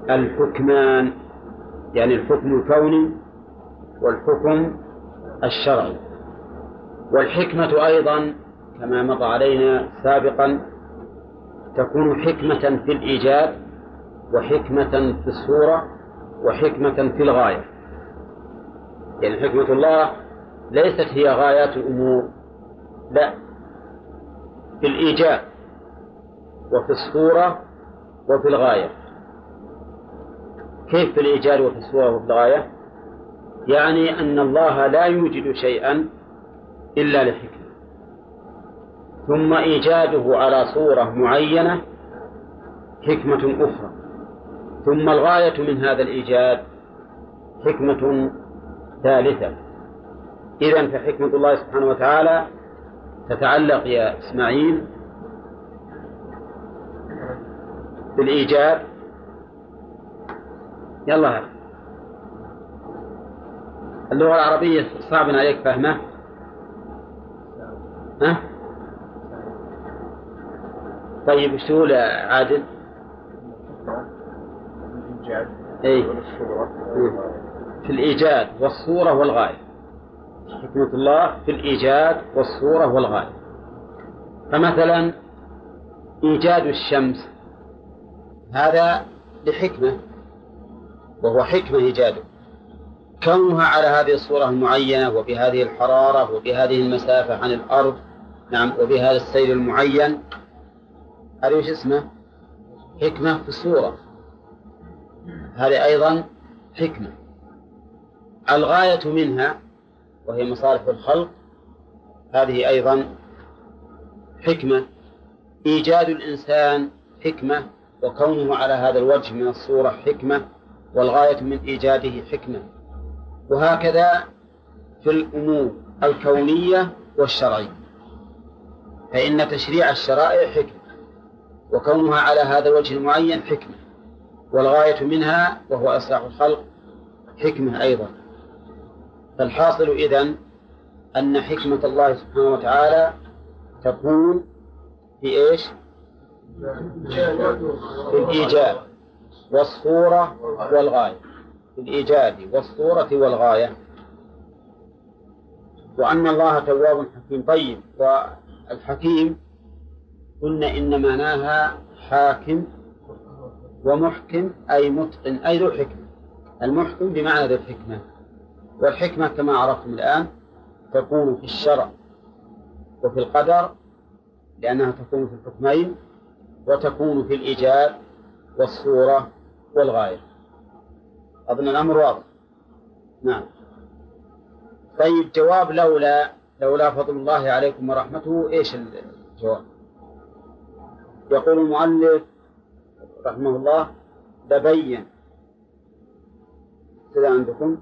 الحكمان يعني الحكم الكوني والحكم الشرعي. والحكمة أيضا كما مضى علينا سابقا تكون حكمة في الإيجاد وحكمة في الصورة وحكمة في الغاية. يعني حكمة الله ليست هي غايات الأمور لا. في الإيجاب وفي الصورة وفي الغاية. كيف في الإيجاد وفي الصورة وفي الغاية؟ يعني أن الله لا يوجد شيئا إلا لحكمة ثم إيجاده على صورة معينة حكمة أخرى. ثم الغاية من هذا الإيجاد حكمة ثالثة إذا فحكمة الله سبحانه وتعالى تتعلق يا إسماعيل بالإيجاب. يلا. اللغة العربية صعب عليك فهمة؟ ها؟ طيب إيش تقول عادل؟ الإيجاد أي في الإيجاد والصورة والغاية. حكمة الله في الإيجاد والصورة والغاية. فمثلا إيجاد الشمس هذا لحكمة وهو حكمة إيجاده. كونها على هذه الصورة المعينة وبهذه الحرارة وبهذه المسافة عن الأرض نعم وبهذا السير المعين هذه وش اسمه؟ حكمة في الصورة. هذه أيضا حكمة. الغاية منها وهي مصالح الخلق هذه أيضا حكمة. إيجاد الإنسان حكمة وكونه على هذا الوجه من الصورة حكمة والغاية من إيجاده حكمة. وهكذا في الأمور الكونية والشرعية. فإن تشريع الشرائع حكمة وكونها على هذا الوجه المعين حكمة. والغاية منها وهو إصلاح الخلق حكمة أيضا. فالحاصل إذن أن حكمة الله سبحانه وتعالى تكون في إيش؟ في الإيجاد والصورة والغاية. في الإيجاد والصورة والغاية. وأن الله تواب حكيم. طيب والحكيم قلنا إن معناها حاكم ومحكم أي متقن أي ذو حكمة. المحكم بمعنى ذو الحكمة. والحكمة كما عرفتم الآن تكون في الشرع وفي القدر لأنها تكون في الحكمين وتكون في الإيجاب والصورة والغاية. أظن الأمر واضح. نعم. طيب جواب لولا لولا فضل الله عليكم ورحمته إيش الجواب؟ يقول المؤلف رحمه الله لبين. كذا عندكم؟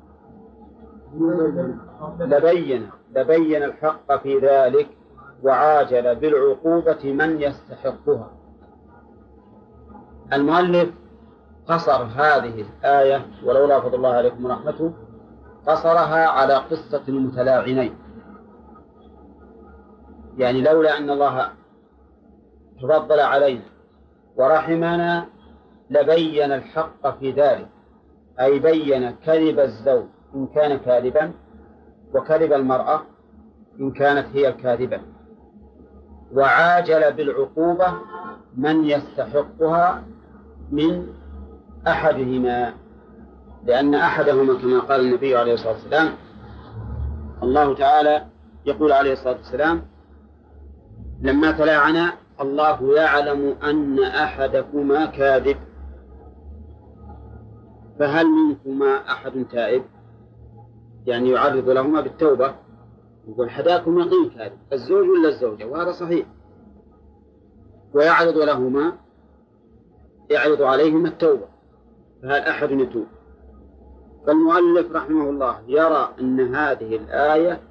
لبين لبين الحق في ذلك وعاجل بالعقوبة من يستحقها. المؤلف قصر هذه الآية ولولا فضل الله عليكم ورحمته قصرها على قصة المتلاعنين. يعني لولا أن الله تفضل علينا ورحمنا لبين الحق في ذلك. أي بين كذب الزوج إن كان كاذبا وكذب المرأة إن كانت هي الكاذبة. وعاجل بالعقوبة من يستحقها من أحدهما لأن أحدهما كما قال النبي عليه الصلاة والسلام الله تعالى يقول عليه الصلاة والسلام لما تلاعنا الله يعلم أن أحدكما كاذب فهل منكما أحد تائب؟ يعني يعرض لهما بالتوبة يقول حداكم يقين كاذب الزوج ولا الزوجة؟ وهذا صحيح. ويعرض لهما يعرض عليهما التوبة فهل أحد يتوب؟ فالمؤلف رحمه الله يرى أن هذه الآية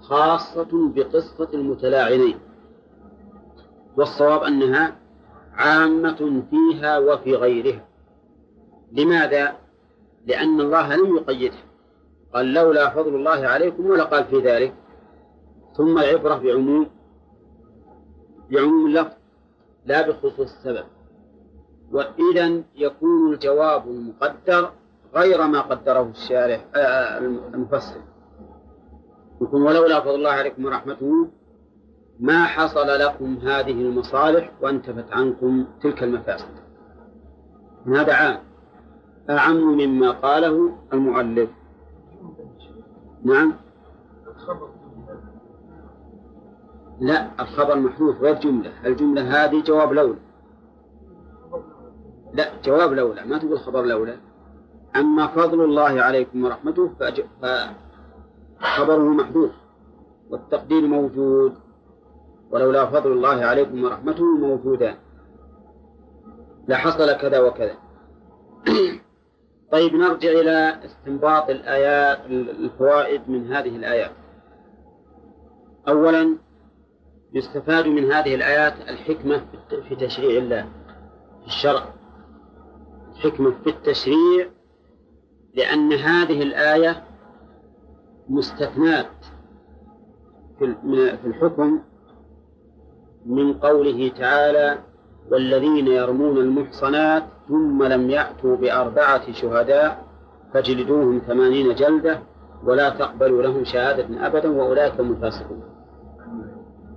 خاصة بقصة المتلاعنين والصواب أنها عامة فيها وفي غيرها. لماذا؟ لأن الله لم يقيدها. قال لولا فضل الله عليكم ولا قال في ذلك. ثم العبرة بعموم بعموم اللفظ لا بخصوص السبب. وإذا يكون الجواب المقدر غير ما قدره الشارح آه، آه، المفسر. يكون ولولا فضل الله عليكم ورحمته ما حصل لكم هذه المصالح وانتفت عنكم تلك المفاسد. هذا عام أعم مما قاله المؤلف. نعم. لا الخبر محذوف غير جملة. الجملة هذه جواب لولا. لا جواب لولا. ما تقول خبر لولا. أما فضل الله عليكم ورحمته فخبره محذوف. والتقدير موجود. ولولا فضل الله عليكم ورحمته موجودان. لحصل كذا وكذا. طيب نرجع إلى استنباط الآيات الفوائد من هذه الآيات. أولا يستفاد من هذه الآيات الحكمة في تشريع الله في الشرع. الحكمة في التشريع لأن هذه الآية مستثنات في الحكم من قوله تعالى والذين يرمون المحصنات ثم لم يأتوا بأربعة شهداء فجلدوهم ثمانين جلدة ولا تقبلوا لهم شهادة أبدا وأولئك هم الفاسقون.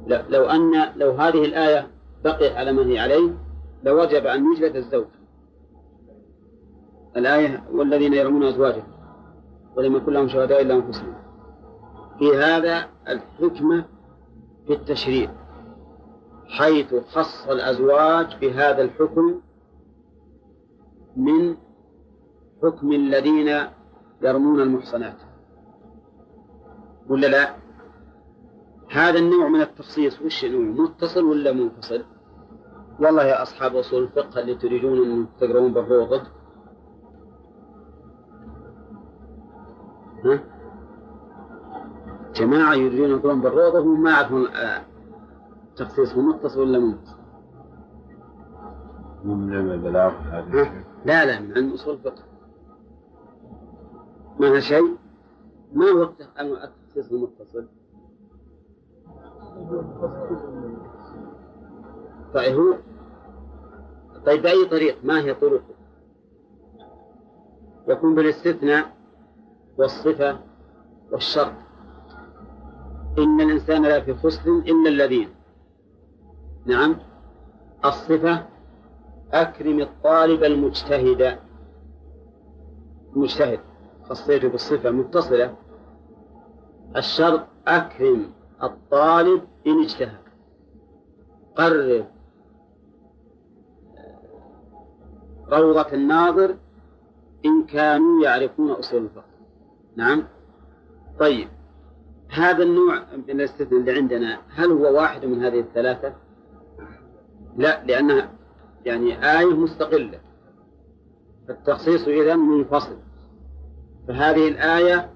لو أن لو هذه الآية بقيت على ما هي عليه لوجب أن يجلد الزوج. الآية والذين يرمون أزواجهم ولم يكن لهم شهداء إلا أنفسهم. في هذا الحكمة في التشريع حيث خص الأزواج بهذا الحكم من حكم الذين يرمون المحصنات ولا لا؟ هذا النوع من التخصيص وش نوع متصل ولا منفصل؟ والله يا أصحاب أصول الفقه اللي تريدون أن تقرؤون بالروضة ها؟ جماعة يريدون يقرؤون بالروضة وهم ما يعرفون التخصيص هو متصل ولا منفصل؟ من علم البلاغ لا لا من علم أصول الفقه. ما شيء؟ ما هو التخصيص المتصل؟ طيب هو طيب بأي طريق؟ ما هي طرقه؟ يكون بالاستثناء والصفة والشرط. إن الإنسان لا في خسر إلا الذين. نعم. الصفة أكرم الطالب المجتهد. المجتهد خصيته بالصفة متصلة. الشرط أكرم الطالب إن اجتهد. قرر. روضة الناظر إن كانوا يعرفون أصول الفقه. نعم. طيب. هذا النوع من الاستثناء اللي عندنا هل هو واحد من هذه الثلاثة؟ لا لأنها يعني آية مستقلة. التخصيص إذا منفصل. فهذه الآية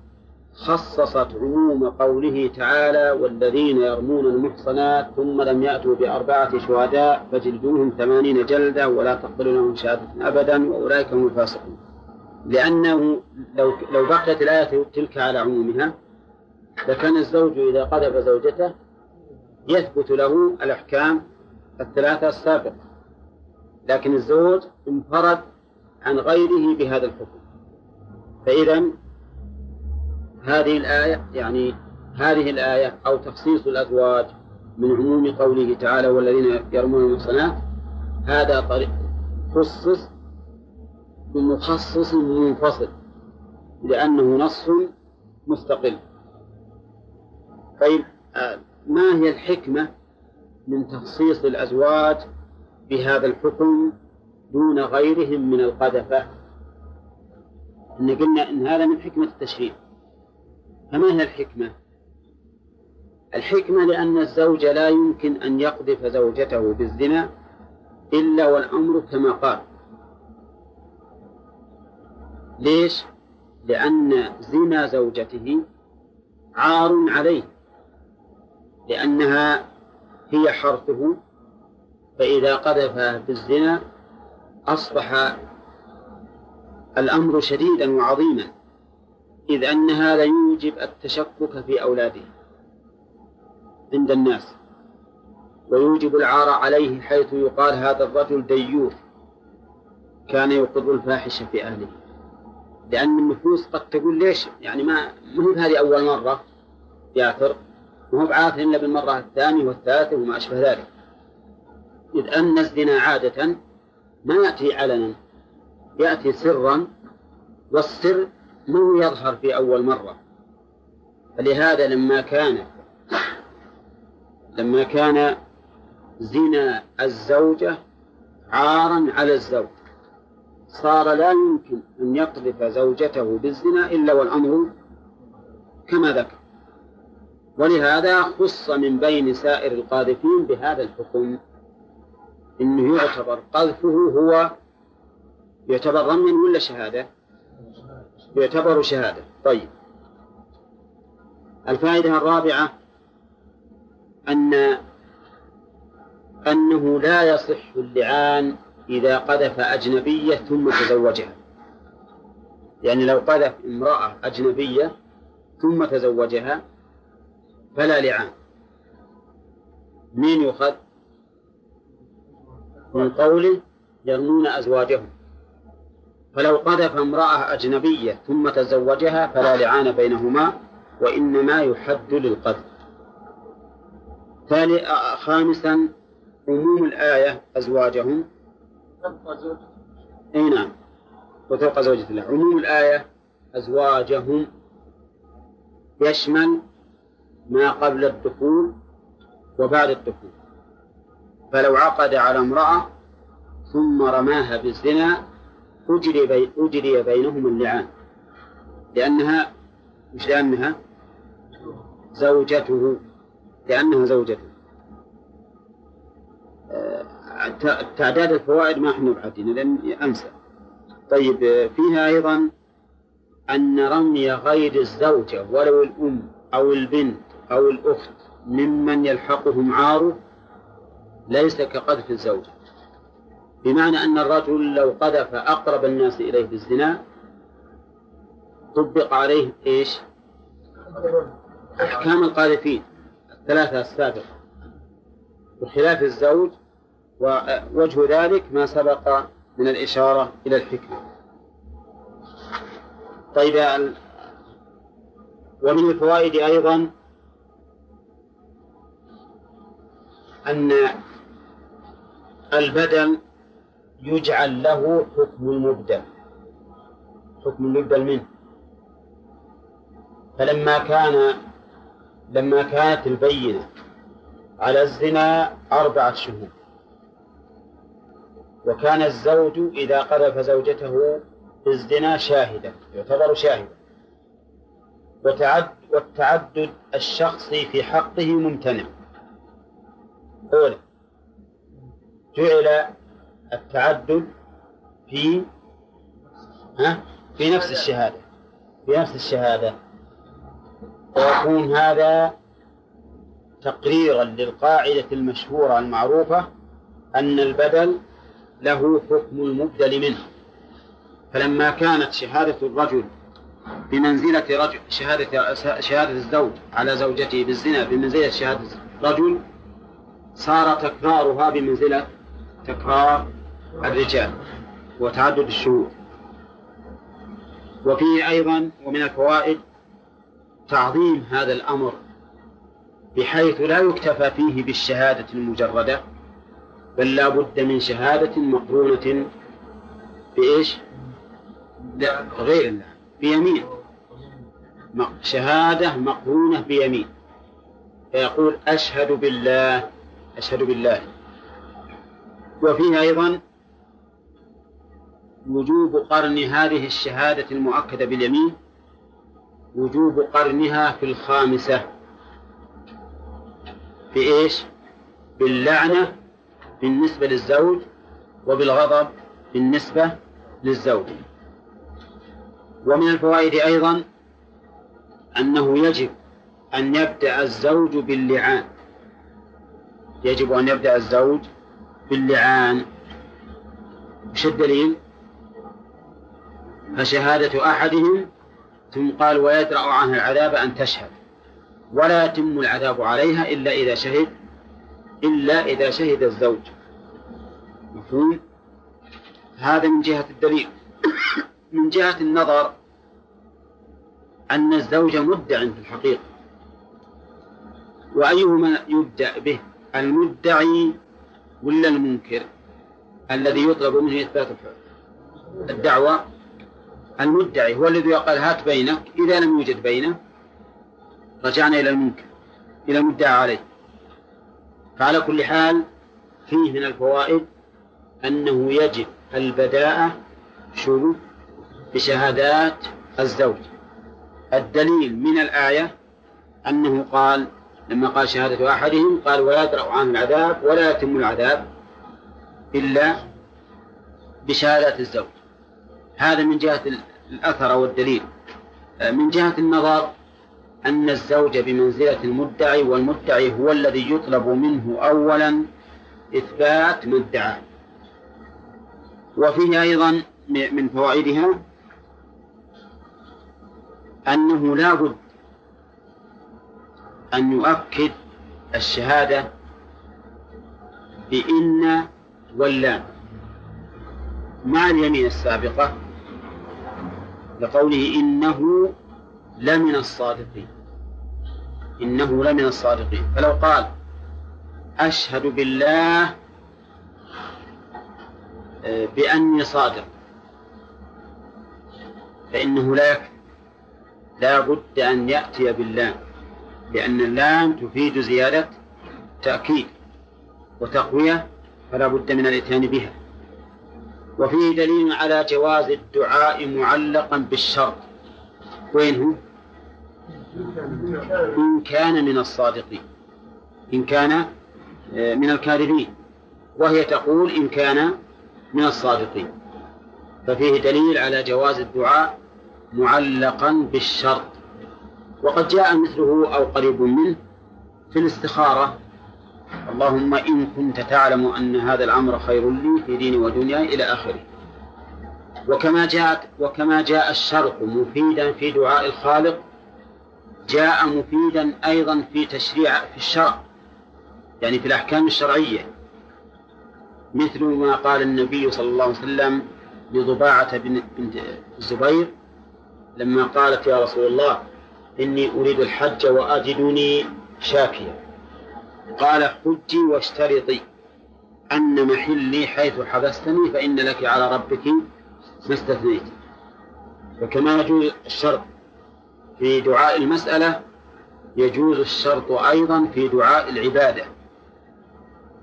خصصت عموم قوله تعالى والذين يرمون المحصنات ثم لم يأتوا بأربعة شهداء فجلدوهم ثمانين جلدة ولا تقبلوا لهم شهادة أبدا وأولئك هم الفاسقون. لأنه لو لو بقيت الآية تلك على عمومها لكان الزوج إذا قذف زوجته يثبت له الأحكام الثلاثة السابقة. لكن الزوج انفرد عن غيره بهذا الحكم. فإذا هذه الآية يعني هذه الآية أو تخصيص الأزواج من عموم قوله تعالى والذين يرمون المحصنات هذا طريق خصص بمخصص منفصل لأنه نص مستقل. طيب آه، ما هي الحكمة من تخصيص الأزواج بهذا الحكم دون غيرهم من القذفة إن قلنا إن هذا من حكمة التشريع فما هي الحكمة؟ الحكمة لأن الزوج لا يمكن أن يقذف زوجته بالزنا إلا والأمر كما قال ليش؟ لأن زنا زوجته عار عليه لأنها هي حرثه فإذا قذفها بالزنا أصبح الأمر شديدا وعظيما إذ أن هذا يوجب التشكك في أولاده عند الناس ويوجب العار عليه حيث يقال هذا الرجل ديوث كان يقر الفاحشة في أهله. لأن النفوس قد تقول ليش؟ يعني ما مو هذه أول مرة يعثر وهو بعاث إلا بالمرة الثانية والثالثة وما أشبه ذلك. إذ أن الزنا عادة ما يأتي علنا يأتي سرا والسر ما يظهر في أول مرة. فلهذا لما كان لما كان زنا الزوجة عارا على الزوج صار لا يمكن أن يقذف زوجته بالزنا إلا والأمر كما ذكر. ولهذا خص من بين سائر القاذفين بهذا الحكم. إنه يعتبر. قذفه هو يعتبر رميا ولا شهادة؟ يعتبر شهادة. طيب. الفائدة الرابعة أن أنه لا يصح اللعان إذا قذف أجنبية ثم تزوجها. يعني لو قذف امرأة أجنبية ثم تزوجها فلا لعان. مين يؤخذ؟ من قوله يرمون أزواجهم. فلو قذف امرأة أجنبية ثم تزوجها فلا لعان بينهما وإنما يحد للقذف. ثاني خامسا عموم الآية أزواجهم. أي نعم. وفوق زوجة الله. عموم الآية أزواجهم. يشمل ما قبل الدخول وبعد الدخول. فلو عقد على امرأة ثم رماها بالزنا أجري, بي أجري بينهم اللعان. لأنها مش لأنها زوجته. لأنها زوجته. آه، تعداد الفوائد ما إحنا بعدين لأن أنسى. طيب فيها أيضا أن رمي غير الزوجة ولو الأم أو البنت أو الأخت ممن يلحقهم عاره ليس كقذف الزوجة بمعنى أن الرجل لو قذف أقرب الناس إليه بالزنا طبق عليه إيش؟ أحكام القاذفين الثلاثة السابقة. بخلاف الزوج ووجه ذلك ما سبق من الإشارة إلى الحكمة. طيب ومن الفوائد أيضا أن البدل يجعل له حكم المبدل. حكم المبدل منه فلما كان لما كانت البينة على الزنا أربعة شهور. وكان الزوج إذا قذف زوجته بالزنا شاهدا يعتبر شاهدا. والتعدد الشخصي في حقه ممتنع. أولا. جعل التعدد في ها؟ في نفس الشهادة. في نفس الشهادة. ويكون هذا تقريرا للقاعدة المشهورة المعروفة أن البدل له حكم المبدل منه. فلما كانت شهادة الرجل بمنزلة رجل شهادة شهادة الزوج على زوجته بالزنا بمنزلة شهادة رجل صار تكرارها بمنزلة تكرار الرجال وتعدد الشهود وفيه أيضا ومن الفوائد تعظيم هذا الأمر بحيث لا يكتفى فيه بالشهادة المجردة بل لا بد من شهادة مقرونة بإيش؟ لا غير الله بيمين. شهادة مقرونة بيمين. فيقول أشهد بالله أشهد بالله. وفيها أيضا وجوب قرن هذه الشهادة المؤكدة باليمين وجوب قرنها في الخامسة. بإيش؟ باللعنة بالنسبة للزوج وبالغضب بالنسبة للزوج. ومن الفوائد أيضا أنه يجب أن يبدأ الزوج باللعان. يجب أن يبدأ الزوج باللعان وش الدليل؟ فشهادة أحدهم ثم قال ويدرأ عنها العذاب أن تشهد. ولا يتم العذاب عليها إلا إذا شهد إلا إذا شهد الزوج. مفهوم؟ هذا من جهة الدليل. من جهة النظر أن الزوج مدع في الحقيقة. وأيهما يبدأ به؟ المدعي ولا المنكر الذي يطلب منه إثبات الدعوة المدعي هو الذي قال هات بينك إذا لم يوجد بينه رجعنا إلى المنكر إلى المدعى عليه. فعلى كل حال فيه من الفوائد أنه يجب البداءة شروط بشهادات الزوج. الدليل من الآية أنه قال لما قال شهادة أحدهم قال ولا يدرأ عنه العذاب ولا يتم العذاب إلا بشهادة الزوج. هذا من جهة الأثر والدليل. من جهة النظر أن الزوج بمنزلة المدعي والمدعي هو الذي يطلب منه أولا إثبات ما ادعى. وفيه أيضا من فوائدها أنه لا بد أن يؤكد الشهادة بإن واللام. مع اليمين السابقة لقوله إنه لمن الصادقين. إنه لمن الصادقين. فلو قال أشهد بالله آه، بأني صادق فإنه لا لا بد أن يأتي بالله لأن اللام تفيد زيادة تأكيد وتقوية فلا بد من الإتيان بها. وفيه دليل على جواز الدعاء معلقا بالشرط. وين هو؟ إن كان من الصادقين. إن كان آه، من الكاذبين. وهي تقول إن كان من الصادقين. ففيه دليل على جواز الدعاء معلقا بالشرط. وقد جاء مثله أو قريب منه في الاستخارة. اللهم إن كنت تعلم أن هذا الأمر خير لي في ديني ودنياي إلى آخره. وكما جاءت وكما جاء الشرط مفيدا في دعاء الخالق جاء مفيدا أيضا في تشريع في الشرع يعني في الأحكام الشرعية. مثل ما قال النبي صلى الله عليه وسلم لضباعة بنت الزبير لما قالت يا رسول الله إني أريد الحج وأجدني شاكيا. قال حجي واشترطي. أن محلي حيث حبستني فإن لك على ربك ما استثنيت. وكما يجوز الشرط في دعاء المسألة يجوز الشرط أيضا في دعاء العبادة.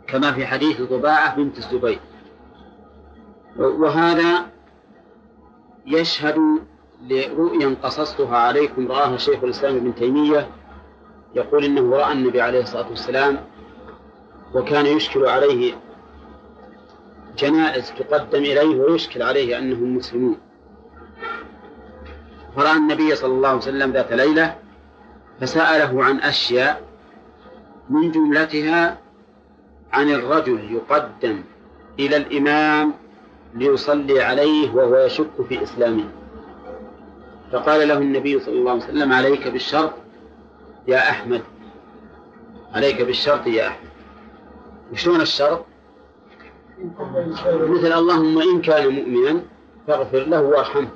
كما في حديث ضباعة بنت الزبير. وهذا يشهد لرؤيا قصصتها عليكم رآها شيخ الإسلام ابن تيمية يقول إنه رأى النبي عليه الصلاة والسلام وكان يشكل عليه جنائز تقدم إليه ويشكل عليه أنهم مسلمون. فرأى النبي صلى الله عليه وسلم ذات ليلة فسأله عن أشياء من جملتها عن الرجل يقدم إلى الإمام ليصلي عليه وهو يشك في إسلامه. فقال له النبي صلى الله عليه وسلم عليك بالشرط يا أحمد. عليك بالشرط يا أحمد. وشلون الشرط؟ مثل اللهم إن كان مؤمنا فاغفر له وارحمه.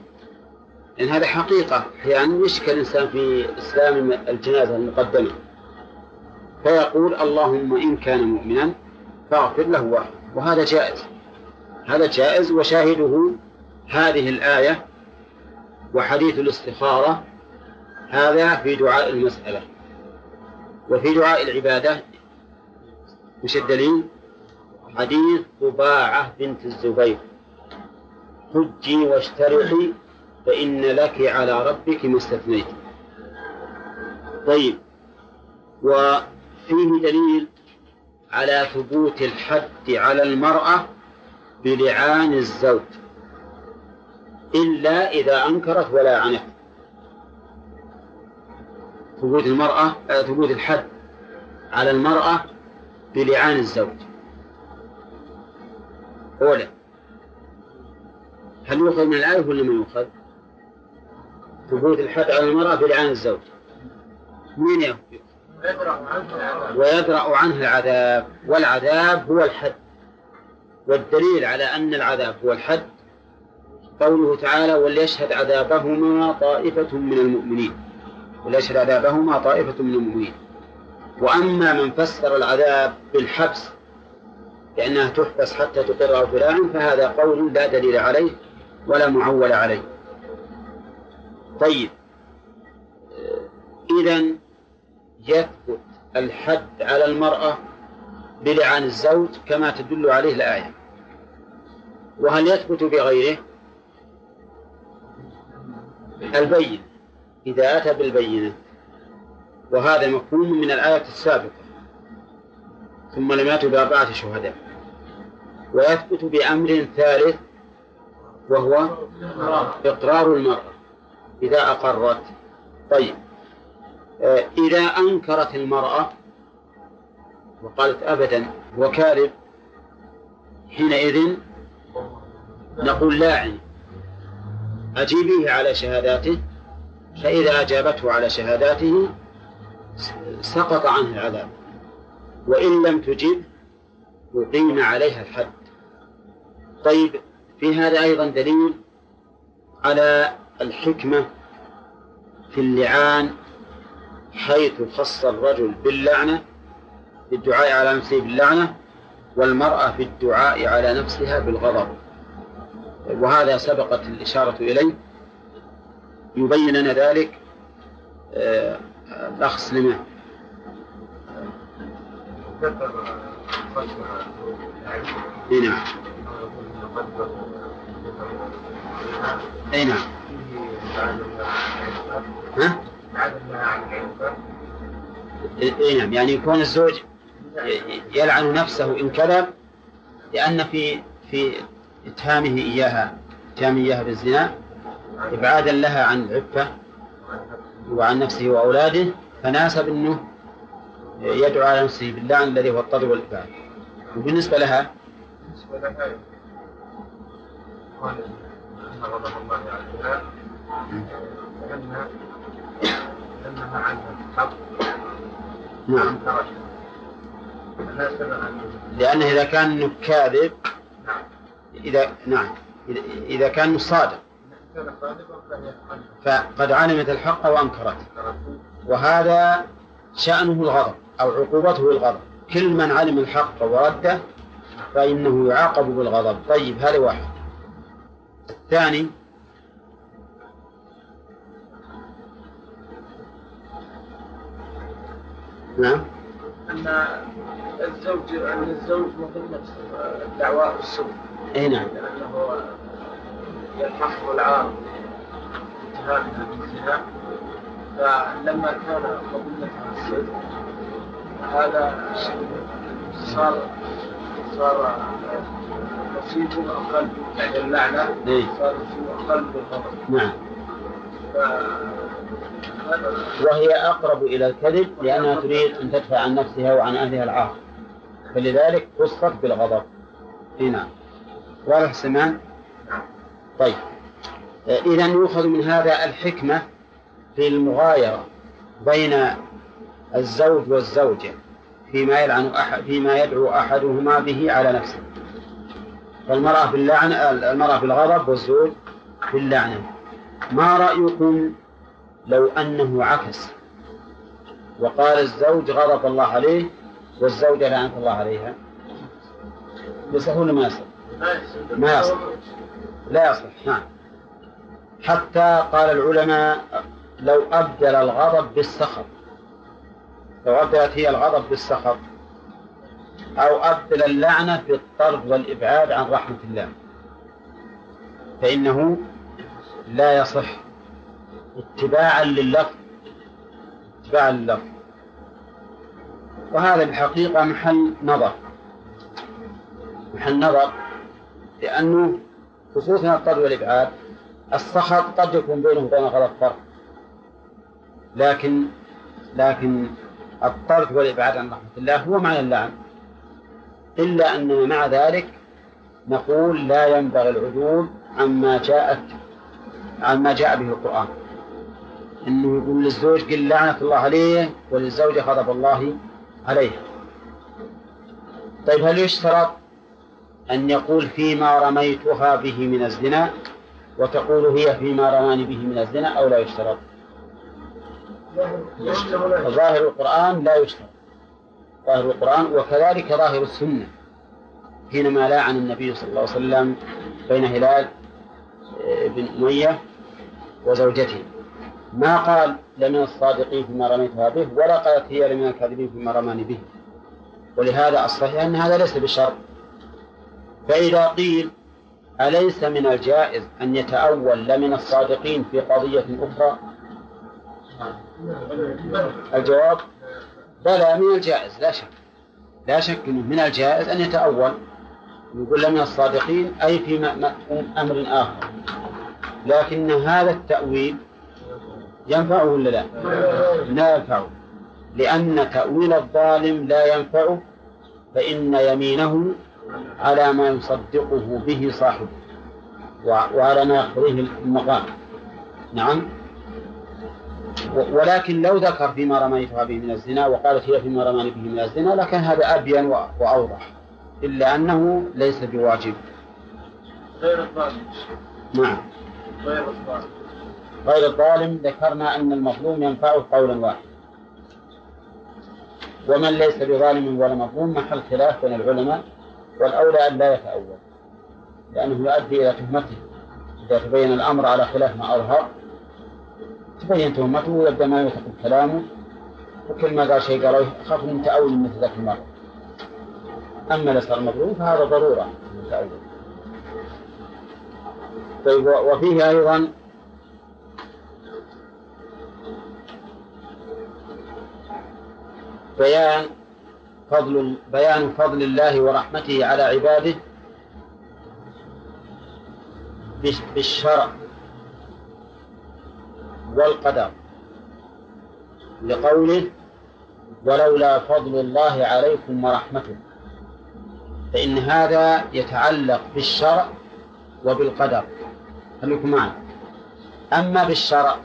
لأن هذا حقيقة. أحيانا يشكل الإنسان في إسلام الجنازة المقدمة. فيقول اللهم إن كان مؤمنا فاغفر له وارحمه. وهذا جائز. هذا جائز وشاهده هذه الآية وحديث الاستخارة هذا في دعاء المسألة وفي دعاء العبادة. مش الدليل؟ حديث طباعة بنت الزبير. حجي واشترطي فإن لك على ربك ما استثنيت. طيب وفيه دليل على ثبوت الحد على المرأة بلعان الزوج. إلا إذا أنكرت ولا عنت ثبوت المرأة آه، ثبوت الحد على المرأة بلعان الزوج أولا هل يؤخذ من الآية ولا ما يؤخذ؟ ثبوت الحد على المرأة بلعان الزوج من يؤخذ؟ ويدرأ عنه العذاب والعذاب هو الحد والدليل على أن العذاب هو الحد قوله تعالى وليشهد عذابهما طائفة من المؤمنين. وليشهد عذابهما طائفة من المؤمنين. وأما من فسر العذاب بالحبس لأنها تحبس حتى تقر أو فهذا قول لا دليل عليه ولا معول عليه. طيب. إذا يثبت الحد على المرأة بلعان الزوج كما تدل عليه الآية. وهل يثبت بغيره؟ البين إذا أتى بالبينة وهذا مفهوم من الآية السابقة. ثم لم يأتوا بأربعة شهداء. ويثبت بأمر ثالث وهو إقرار المرأة. إذا أقرت طيب. آه، إذا أنكرت المرأة وقالت أبدا هو كاذب حينئذ نقول لاعن. أجيبيه على شهاداته فإذا أجابته على شهاداته سقط عنه العذاب. وإن لم تجب أقيم عليها الحد. طيب في هذا أيضا دليل على الحكمة في اللعان حيث خص الرجل باللعنة في الدعاء على نفسه باللعنة والمرأة في الدعاء على نفسها بالغضب. وهذا سبقت الإشارة إليه. يبين لنا ذلك آه، الأخ سليمان. إي نعم. إي نعم. ها؟ إي نعم. يعني يكون الزوج يلعن نفسه إن كذب لأن في في اتهامه إياها اتهامه إياها بالزنا إبعادا لها عن العفه وعن نفسه وأولاده فناسب إنه يدعو على نفسه باللعن الذي هو الطرد والإبعاد. وبالنسبة لها بالنسبة لها قال غضب الله عليها لأن لأنها عنها الحق نعم لأنه إذا كان كاذب إذا نعم. إذا كان صادق فقد علمت الحق وأنكرته وهذا شأنه الغضب أو عقوبته الغضب. كل من علم الحق ورده فإنه يعاقب بالغضب. طيب هذا واحد. الثاني نعم. أن الزوج أن الزوج مظنة الدعوة بالسوء أي نعم. يلحقه العار فلما كان مظنة الصدق هذا صار صار نصيبه أقل يعني اللعنة إيه. صار نصيبه أقل بالغضب. نعم. وهي أقرب إلى الكذب لأنها تريد أن تدفع عن نفسها وعن أهلها العار فلذلك خصت بالغضب. اي نعم. واضح سمان طيب. إذا يؤخذ من هذا الحكمة في المغايرة بين الزوج والزوجة فيما يلعن أحد فيما يدعو أحدهما به على نفسه. فالمرأة في اللعنة المرأة في الغضب والزوج في اللعنة. ما رأيكم لو أنه عكس؟ وقال الزوج غضب الله عليه والزوجة لعنة الله عليها. يصح ولا ما يصح؟ ما يصح. لا يصح نعم. حتى قال العلماء لو أبدل الغضب بالسخط لو أبدلت هي الغضب بالسخط أو أبدل اللعنة بالطرد والإبعاد عن رحمة الله فإنه لا يصح. اتباعا لللفظ اتباعا لللفظ. وهذا الحقيقة محل نظر. محل نظر. لأنه خصوصا الطرد والإبعاد السخط قد يكون بينه وبين الغضب فرق. لكن لكن الطرد والإبعاد عن رحمة الله هو معنى اللعن. إلا أننا مع ذلك نقول لا ينبغي العدول عما جاءت عما جاء به القرآن. إنه يقول للزوج قل لعنة الله عليه وللزوجة غضب الله عليه. طيب هل يشترط أن يقول فيما رميتها به من الزنا وتقول هي فيما رماني به من الزنا أو لا يشترط؟ ظاهر القرآن لا يشترط. ظاهر القرآن وكذلك ظاهر السنة. حينما لاعن النبي صلى الله عليه وسلم بين هلال آه، بن أمية وزوجته. ما قال لمن الصادقين فيما رميتها به ولا قالت هي لمن الكاذبين فيما رماني به. ولهذا الصحيح أن هذا ليس بشرط. فإذا قيل أليس من الجائز أن يتأول لمن الصادقين في قضية أخرى؟ الجواب بلى من الجائز لا شك لا شك أنه من الجائز أن يتأول. يقول من الصادقين أي في أمر آخر. لكن هذا التأويل ينفعه ولا لا؟ لا ينفعه. لأن تأويل الظالم لا ينفعه فإن يمينه على ما يصدقه به صاحبه وعلى ما يقضيه المقام. نعم. ولكن لو ذكر فيما رميتها به من الزنا وقالت هي فيما رماني به من الزنا لكان هذا أبين وأوضح إلا أنه ليس بواجب. غير الظالم. نعم. غير الظالم. غير الظالم ذكرنا أن المظلوم ينفعه قولا واحدا. ومن ليس بظالم ولا مظلوم محل خلاف بين العلماء والأولى أن لا يتأول لأنه يؤدي إلى تهمته. إذا تبين الأمر على خلاف ما أظهر تبين تهمته ويبدأ ما يثق كلامه وكل ما قال شيء قال أخاف من تأول مثل ذاك المرة. أما الإسرار المظلوم فهذا ضرورة من تأول طيب وفيه أيضا بيان فضل بيان فضل الله ورحمته على عباده بالشرع والقدر لقوله ولولا فضل الله عليكم ورحمته. فإن هذا يتعلق بالشرع وبالقدر. خليكم معي. أما بالشرع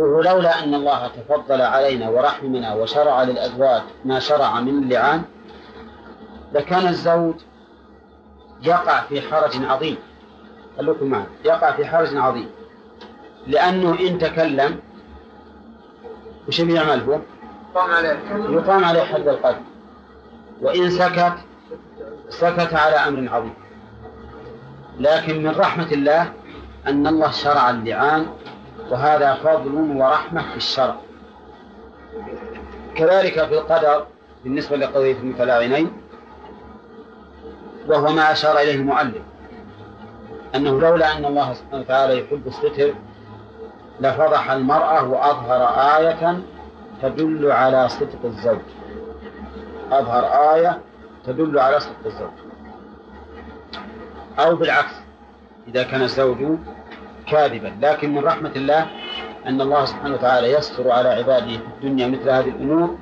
فهو لولا أن الله تفضل علينا ورحمنا وشرع للأزواج ما شرع من اللعان لكان الزوج يقع في حرج عظيم. خليكم معي يقع في حرج عظيم. لأنه إن تكلم وش يعمل به؟ يقام عليه. يقام عليه حد القتل. وإن سكت سكت على أمر عظيم. لكن من رحمة الله أن الله شرع اللعان وهذا فضل ورحمة في الشرع. كذلك في القدر بالنسبة لقضية المتلاعنين وهو ما أشار إليه المؤلف أنه لولا أن الله سبحانه وتعالى يحب الستر لفضح المرأة وأظهر آية تدل على صدق الزوج. أظهر آية تدل على صدق الزوج. أو بالعكس إذا كان الزوج كاذبا لكن من رحمة الله أن الله سبحانه وتعالى يستر على عباده في الدنيا مثل هذه الأمور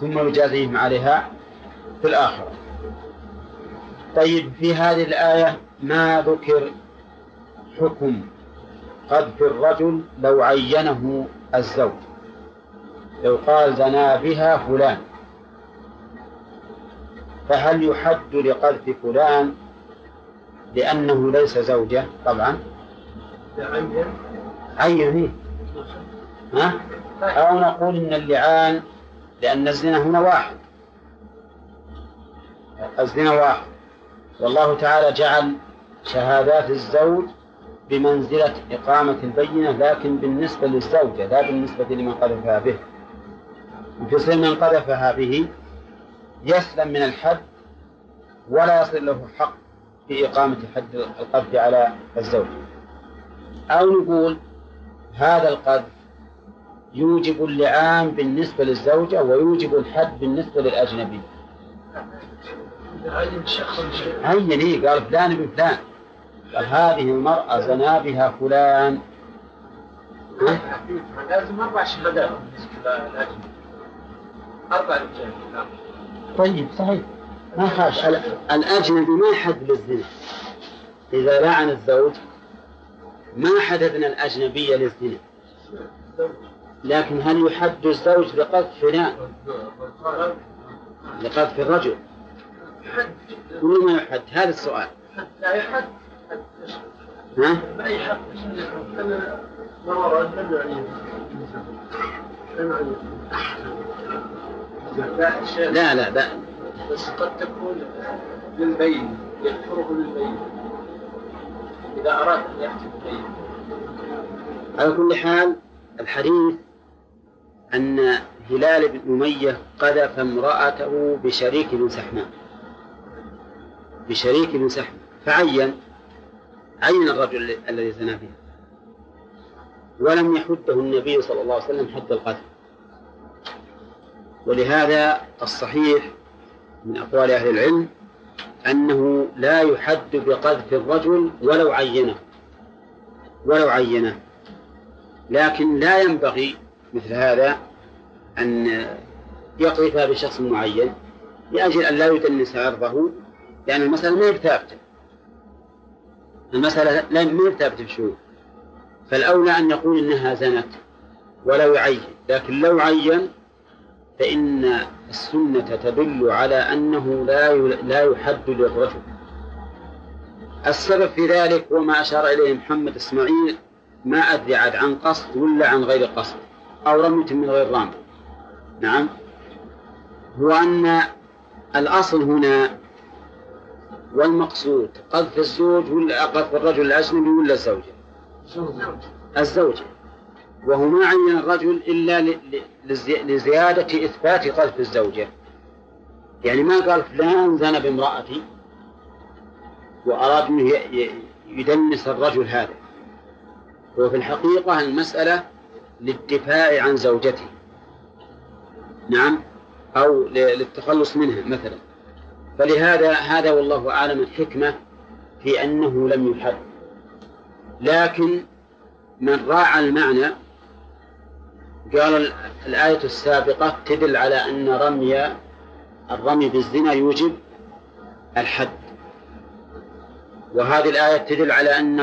ثم يجازيهم عليها في الآخرة. طيب في هذه الآية ما ذكر حكم قذف الرجل لو عينه الزوج؟ لو قال زنا بها فلان. فهل يحد لقذف فلان لأنه ليس زوجة؟ طبعا. عين ها؟ أو نقول إن اللعان لأن الزنا هنا واحد. الزنا واحد. والله تعالى جعل شهادات الزوج بمنزلة إقامة البينة لكن بالنسبة للزوجة لا بالنسبة لمن قذفها به. في من قذفها به يسلم من الحد ولا يصل له حق في إقامة حد القذف على الزوج. أو نقول هذا القذف يوجب اللعان بالنسبة للزوجة ويوجب الحد بالنسبة للأجنبي. عين إيه قال فلان ابن فلان. قال هذه المرأة زنا بها فلان. لازم أربع شهادات أربع رجال. طيب صحيح. ما خاش. الأجنبي ما حد بالزنا. إذا لعن الزوج ما حددنا الأجنبية للزنا. لكن هل يحد الزوج بقذف فلان؟ لقذف الرجل. ولا ما يحد هذا السؤال. لا يحد ها؟ لا لا لا. بس قد تكون للبين يذكره للبين. إذا أراد أن بالبين على كل حال الحديث أن هلال بن أمية قذف امرأته بشريك بن سحمان. بشريك بن سحمان. فعين عين الرجل الذي زنى به ولم يحده النبي صلى الله عليه وسلم حد القتل. ولهذا الصحيح من أقوال أهل العلم أنه لا يحد بقذف الرجل ولو عينه ولو عينه. لكن لا ينبغي مثل هذا أن يقذف بشخص معين لأجل أن لا يدنس عرضه لأن المسألة ما ثابتة المسألة لا ما ثابتة بشروط فالأولى أن يقول إنها زنت ولو يعين لكن لو عين فإن السنة تدل على أنه لا لا يحد للرجل. السبب في ذلك هو ما أشار إليه محمد إسماعيل ما أدري عاد عن قصد ولا عن غير قصد أو رمية من غير رامي. نعم. هو أن الأصل هنا والمقصود قذف الزوج ولا قذف الرجل الأجنبي ولا الزوجة؟ الزوجة. وهو ما عين الرجل إلا لزيادة إثبات قذف الزوجة. يعني ما قال فلان زنى بامرأتي وأراد أنه يدنس الرجل هذا. هو في الحقيقة المسألة للدفاع عن زوجته. نعم؟ أو للتخلص منها مثلا. فلهذا هذا والله أعلم الحكمة في أنه لم يحد لكن من راعى المعنى قال الآية السابقة تدل على أن رمي الرمي بالزنا يوجب الحد. وهذه الآية تدل على أن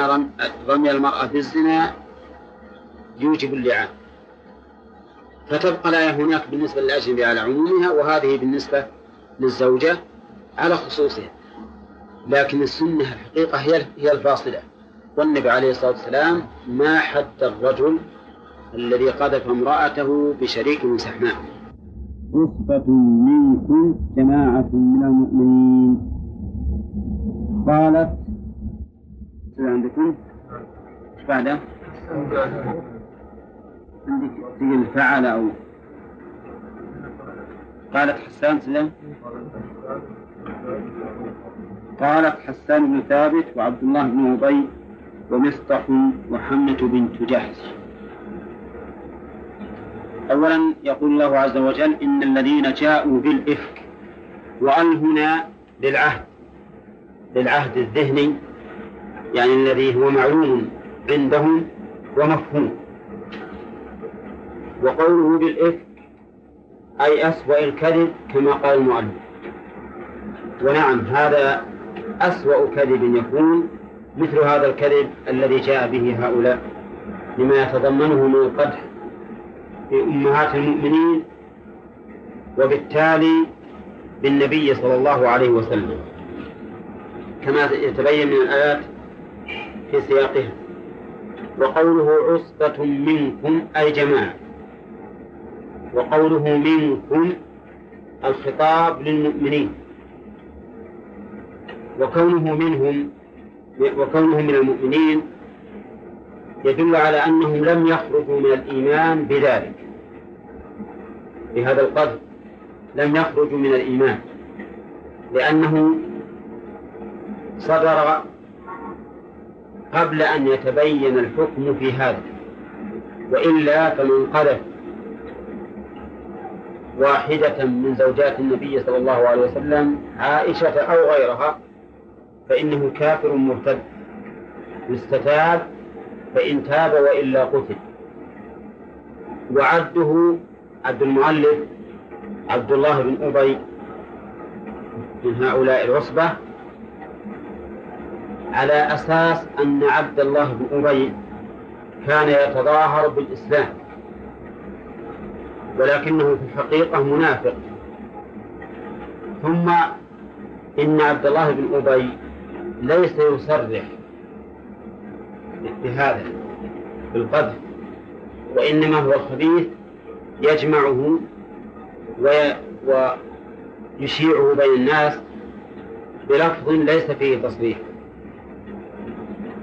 رمي المرأة بالزنا يوجب اللعان. فتبقى الآية هناك بالنسبة للأجنبي على عمومها وهذه بالنسبة للزوجة على خصوصها. لكن السنة الحقيقة هي هي الفاصلة. والنبي عليه الصلاة والسلام ما حد الرجل الذي قذف امرأته بشريك من سحماء. عصبة منكم جماعة من المؤمنين. قالت عندكم؟ إيش بعده؟ عندك تقول فعل أو قالت حسان سلام. قالت حسان بن ثابت وعبد الله بن أبي ومصطح وحمة بنت جحش. أولا يقول الله عز وجل إن الذين جاءوا بالإفك وأل هنا للعهد للعهد الذهني يعني الذي هو معلوم عندهم ومفهوم. وقوله بالإفك أي أسوأ الكذب كما قال المؤلف. ونعم هذا أسوأ كذب يكون مثل هذا الكذب الذي جاء به هؤلاء لما يتضمنه من القدح في أمهات المؤمنين وبالتالي بالنبي صلى الله عليه وسلم كما يتبين من الآيات في سياقها. وقوله عصبة منكم أي جماعة. وقوله منكم الخطاب للمؤمنين. وكونه منهم وكونهم من المؤمنين يدل على أنهم لم يخرجوا من الإيمان بذلك. بهذا القدر لم يخرجوا من الإيمان. لأنه صدر قبل أن يتبين الحكم في هذا. وإلا فمن قذف واحدة من زوجات النبي صلى الله عليه وسلم عائشة أو غيرها فإنه كافر مرتد. يستتاب فإن تاب وإلا قتل. وعده عبد المؤلف عبد الله بن أبي من هؤلاء العصبة على أساس أن عبد الله بن أبي كان يتظاهر بالإسلام. ولكنه في الحقيقة منافق. ثم إن عبد الله بن أبي ليس يصرح بهذا بالقذف وإنما هو الخبيث يجمعه ويشيعه بين الناس بلفظ ليس فيه تصريح.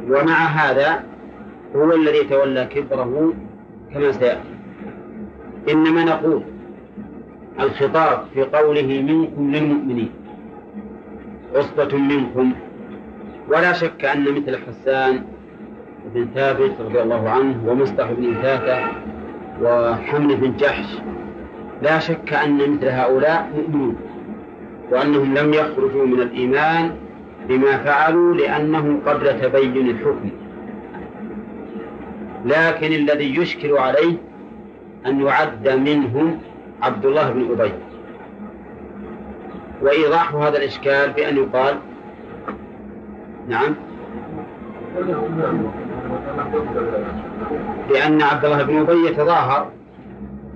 ومع هذا هو الذي تولى كبره كما سيأتي. إنما نقول الخطاب في قوله منكم للمؤمنين عصبة منكم ولا شك أن مثل حسان بن ثابت رضي الله عنه ومصطح بن إثاثة وحمل بن جحش. لا شك أن مثل هؤلاء مؤمنون وأنهم لم يخرجوا من الإيمان بما فعلوا لأنه قبل تبين الحكم. لكن الذي يشكل عليه أن يعد منهم عبد الله بن أبي. وإيضاح هذا الإشكال بأن يقال نعم. لأن عبد الله بن أبي يتظاهر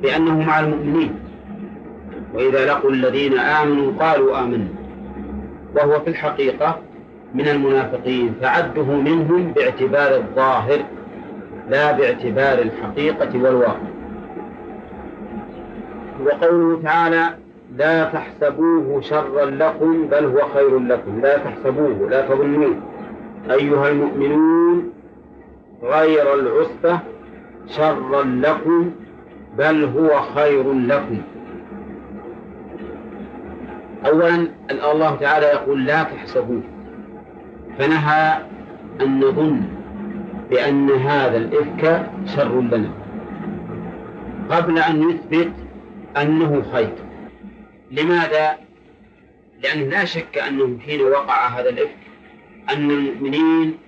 بأنه مع المؤمنين. وإذا لقوا الذين آمنوا قالوا آمنا. وهو في الحقيقة من المنافقين فعده منهم باعتبار الظاهر لا باعتبار الحقيقة والواقع. وقوله تعالى لا تحسبوه شرا لكم بل هو خير لكم. لا تحسبوه لا تظنوه. أيها المؤمنون غير العصبة شرا لكم بل هو خير لكم. أولا الله تعالى يقول لا تحسبوه فنهى أن نظن بأن هذا الإفك شر لنا. قبل أن يثبت أنه خير. لماذا؟ لأنه لا شك أنه حين وقع هذا الإفك أن المؤمنين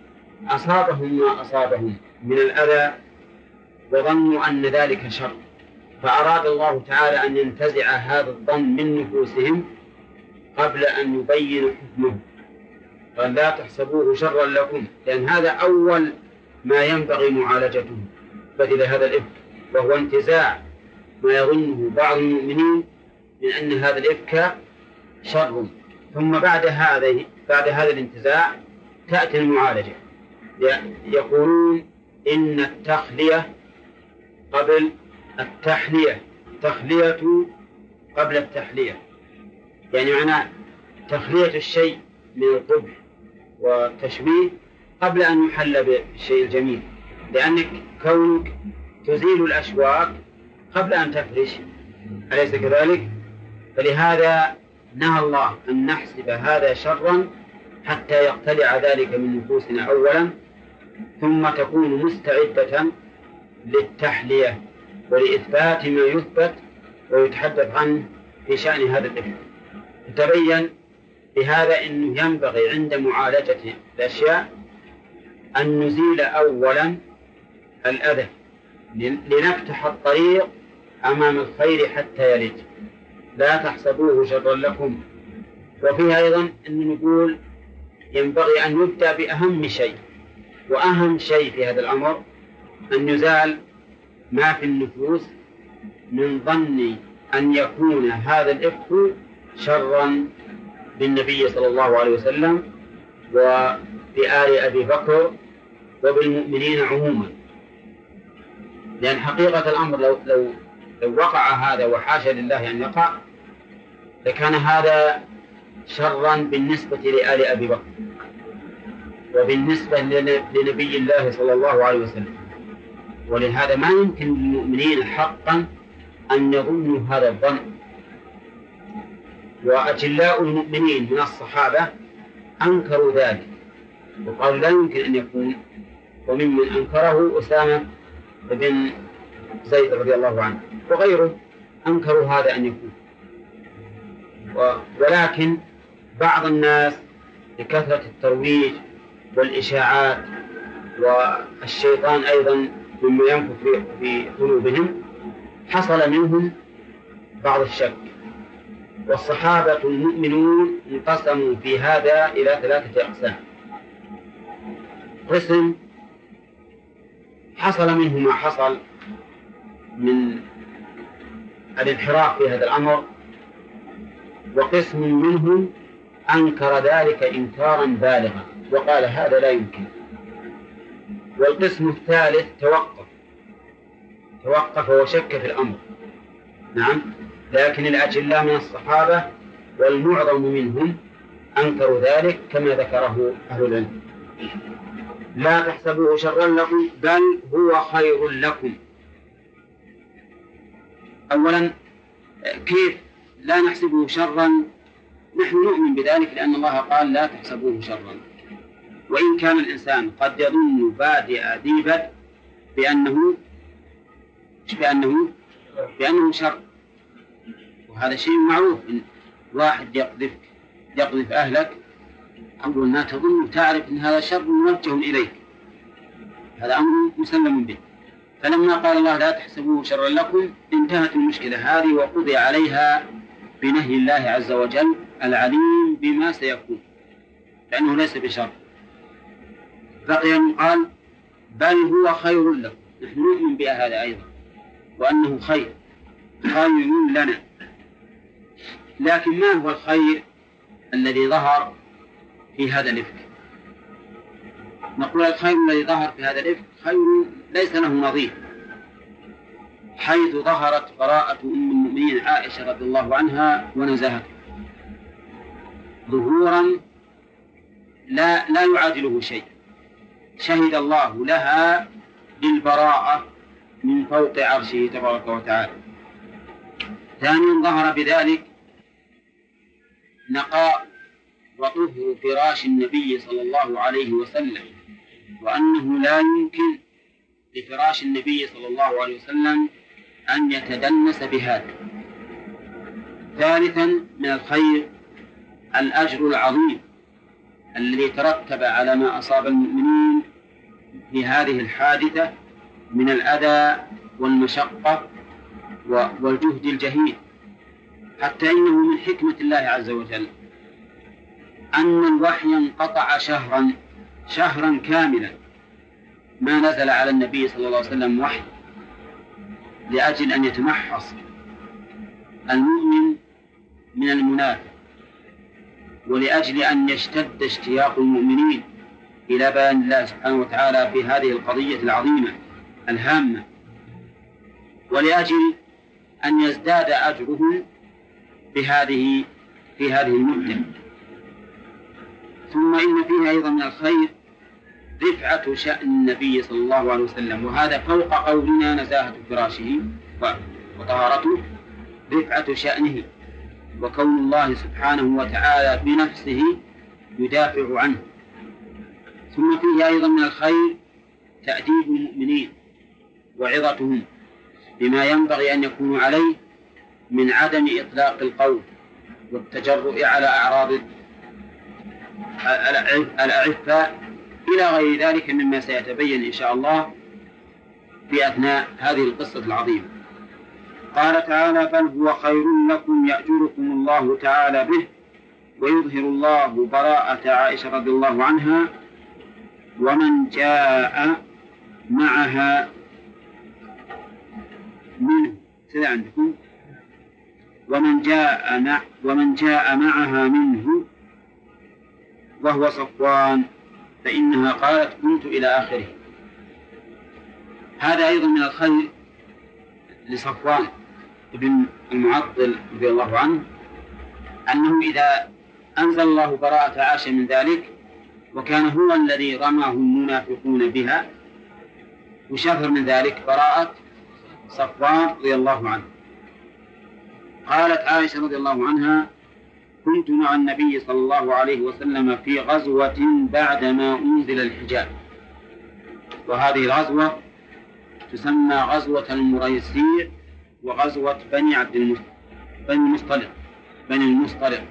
أصابهم ما أصابهم من الأذى وظنوا أن ذلك شر. فأراد الله تعالى أن ينتزع هذا الظن من نفوسهم قبل أن يبين حكمه. قال لا تحسبوه شرا لكم لأن هذا أول ما ينبغي معالجته. بدل هذا الإفك وهو انتزاع ما يظنه بعض المؤمنين من أن هذا الإفك شر. ثم بعد هذا بعد هذا الانتزاع تأتي المعالجة. يقولون إن التخلية قبل التحلية تخلية قبل التحلية. يعني معناه تخلية الشيء من القبح والتشبيه قبل أن يحل بالشيء الجميل. لأنك كونك تزيل الأشواك قبل أن تفرش أليس كذلك؟ فلهذا نهى الله أن نحسب هذا شرا حتى يقتلع ذلك من نفوسنا أولا. ثم تكون مستعدة للتحلية ولإثبات ما يثبت ويتحدث عنه في شأن هذا الإثم تبين بهذا أنه ينبغي عند معالجة الأشياء أن نزيل أولا الأذى لنفتح الطريق أمام الخير حتى يلج. لا تحسبوه شرا لكم. وفيها أيضا أن نقول ينبغي أن يبدأ بأهم شيء. وأهم شيء في هذا الأمر أن يزال ما في النفوس من ظن أن يكون هذا الإفك شرا بالنبي صلى الله عليه وسلم وبآل أبي بكر وبالمؤمنين عموما. لأن حقيقة الأمر لو لو لو وقع هذا وحاشا لله أن يقع لكان هذا شرا بالنسبة لآل أبي بكر. وبالنسبة لنبي الله صلى الله عليه وسلم. ولهذا ما يمكن للمؤمنين حقا أن يظنوا هذا الظن. وأجلاء المؤمنين من الصحابة أنكروا ذلك. وقالوا لا يمكن أن يكون. وممن أنكره أسامة بن زيد رضي الله عنه. وغيره أنكروا هذا أن يكون. ولكن بعض الناس لكثرة الترويج والإشاعات والشيطان أيضا مما ينفث في قلوبهم. حصل منهم بعض الشك. والصحابة المؤمنون انقسموا في هذا إلى ثلاثة أقسام. قسم حصل منه ما حصل من الانحراف في هذا الأمر وقسم منهم أنكر ذلك إنكارا بالغا. وقال هذا لا يمكن. والقسم الثالث توقف. توقف وشك في الأمر. نعم. لكن الأجلاء من الصحابة والمعظم منهم أنكروا ذلك كما ذكره أهل العلم. لا تحسبوه شرا لكم بل هو خير لكم. أولا كيف لا نحسبه شرا؟ نحن نؤمن بذلك لأن الله قال لا تحسبوه شرا. وإن كان الإنسان قد يظن بادئ ذي بدء بأنه بأنه بأنه شر. وهذا شيء معروف. إن واحد يقذفك يقذف أهلك أمر ما تظن وتعرف أن هذا شر موجه إليك. هذا أمر مسلم به. فلما قال الله لا تحسبوه شرا لكم انتهت المشكلة هذه وقضي عليها بنهي الله عز وجل العليم بما سيكون. لأنه ليس بشر. بقي أن قال بل هو خير لكم. نحن نؤمن بهذا أيضا وأنه خير. خير لنا. لكن ما هو الخير الذي ظهر في هذا الإفك؟ نقول الخير الذي ظهر في هذا الإفك خير ليس له نظير. حيث ظهرت براءة أم المؤمنين عائشة رضي الله عنها ونزاهته ظهورا لا لا يعادله شيء. شهد الله لها بالبراءة من فوق عرشه تبارك وتعالى. ثانيا ظهر بذلك نقاء وطهر فراش النبي صلى الله عليه وسلم وأنه لا يمكن لفراش النبي صلى الله عليه وسلم أن يتدنس بهذا. ثالثا من الخير الأجر العظيم الذي ترتب على ما أصاب المؤمنين في هذه الحادثة من الأذى والمشقة والجهد الجهيد حتى إنه من حكمة الله عز وجل. أن الوحي انقطع شهرا شهرا كاملا. ما نزل على النبي صلى الله عليه وسلم وحي لأجل أن يتمحص المؤمن من المنافق. ولأجل أن يشتد اشتياق المؤمنين. إلى بيان الله سبحانه وتعالى في هذه القضية العظيمة الهامة. ولأجل أن يزداد أجرهم بهذه في هذه المدة. ثم إن فيها أيضا من الخير رفعة شأن النبي صلى الله عليه وسلم وهذا فوق قولنا نزاهة فراشه وطهارته رفعة شأنه. وكون الله سبحانه وتعالى بنفسه يدافع عنه. ثم فيه أيضا من الخير تأديب المؤمنين وعظتهم بما ينبغي أن يكونوا عليه من عدم إطلاق القول والتجرؤ على أعراض الأعفاء إلى غير ذلك مما سيتبين إن شاء الله في أثناء هذه القصة العظيمة. قال تعالى بل هو خير لكم يأجركم الله تعالى به ويظهر الله براءة عائشة رضي الله عنها ومن جاء معها منه. كذا عندكم. ومن جاء ومن جاء معها منه وهو صفوان فإنها قالت كنت إلى آخره. هذا أيضا من الخير لصفوان بن المعطل رضي الله عنه أنه إذا أنزل الله براءة عائشة من ذلك وكان هو الذي رماه المنافقون بها. وشفر من ذلك براءة صفوان رضي الله عنه. قالت عائشة رضي الله عنها كنت مع النبي صلى الله عليه وسلم في غزوة بعدما أنزل الحجاب. وهذه الغزوة تسمى غزوة المريسيع وغزوة بني عبد المطلب بني المصطلق بني المصطلق.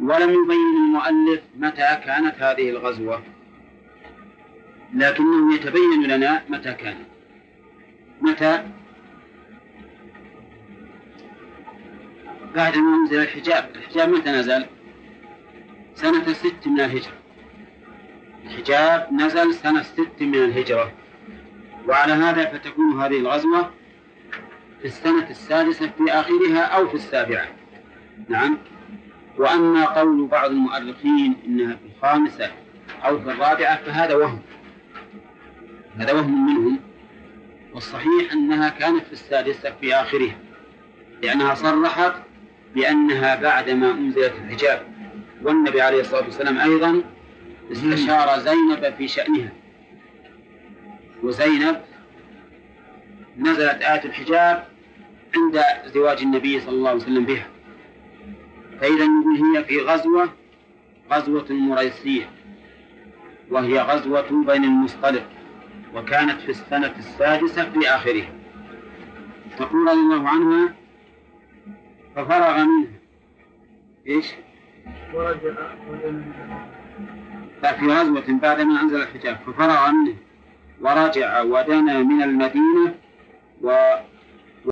ولم يبين المؤلف متى كانت هذه الغزوة. لكنه يتبين لنا متى كانت. متى؟ بعد ما أنزل الحجاب. الحجاب متى نزل؟ سنة ست من الهجرة. الحجاب نزل سنة ست من الهجرة. وعلى هذا فتكون هذه الغزوة في السنة السادسة في آخرها أو في السابعة. نعم. وأما قول بعض المؤرخين إنها في الخامسة أو في الرابعة فهذا وهم. هذا وهم منهم. والصحيح أنها كانت في السادسة في آخرها لأنها صرحت بأنها بعدما أنزلت الحجاب. والنبي عليه الصلاة والسلام أيضا استشار زينب في شأنها. وزينب نزلت آية الحجاب عند زواج النبي صلى الله عليه وسلم بها. فإذا هي في غزوة غزوة مريسية وهي غزوة بين المصطلق وكانت في السنة السادسة في آخرها تقول رضي الله عنها ففرغ منها إيش؟ ورجع في غزوة بعدما أنزل الحجاب. ففرغ منه. ورجع ودنا من المدينة و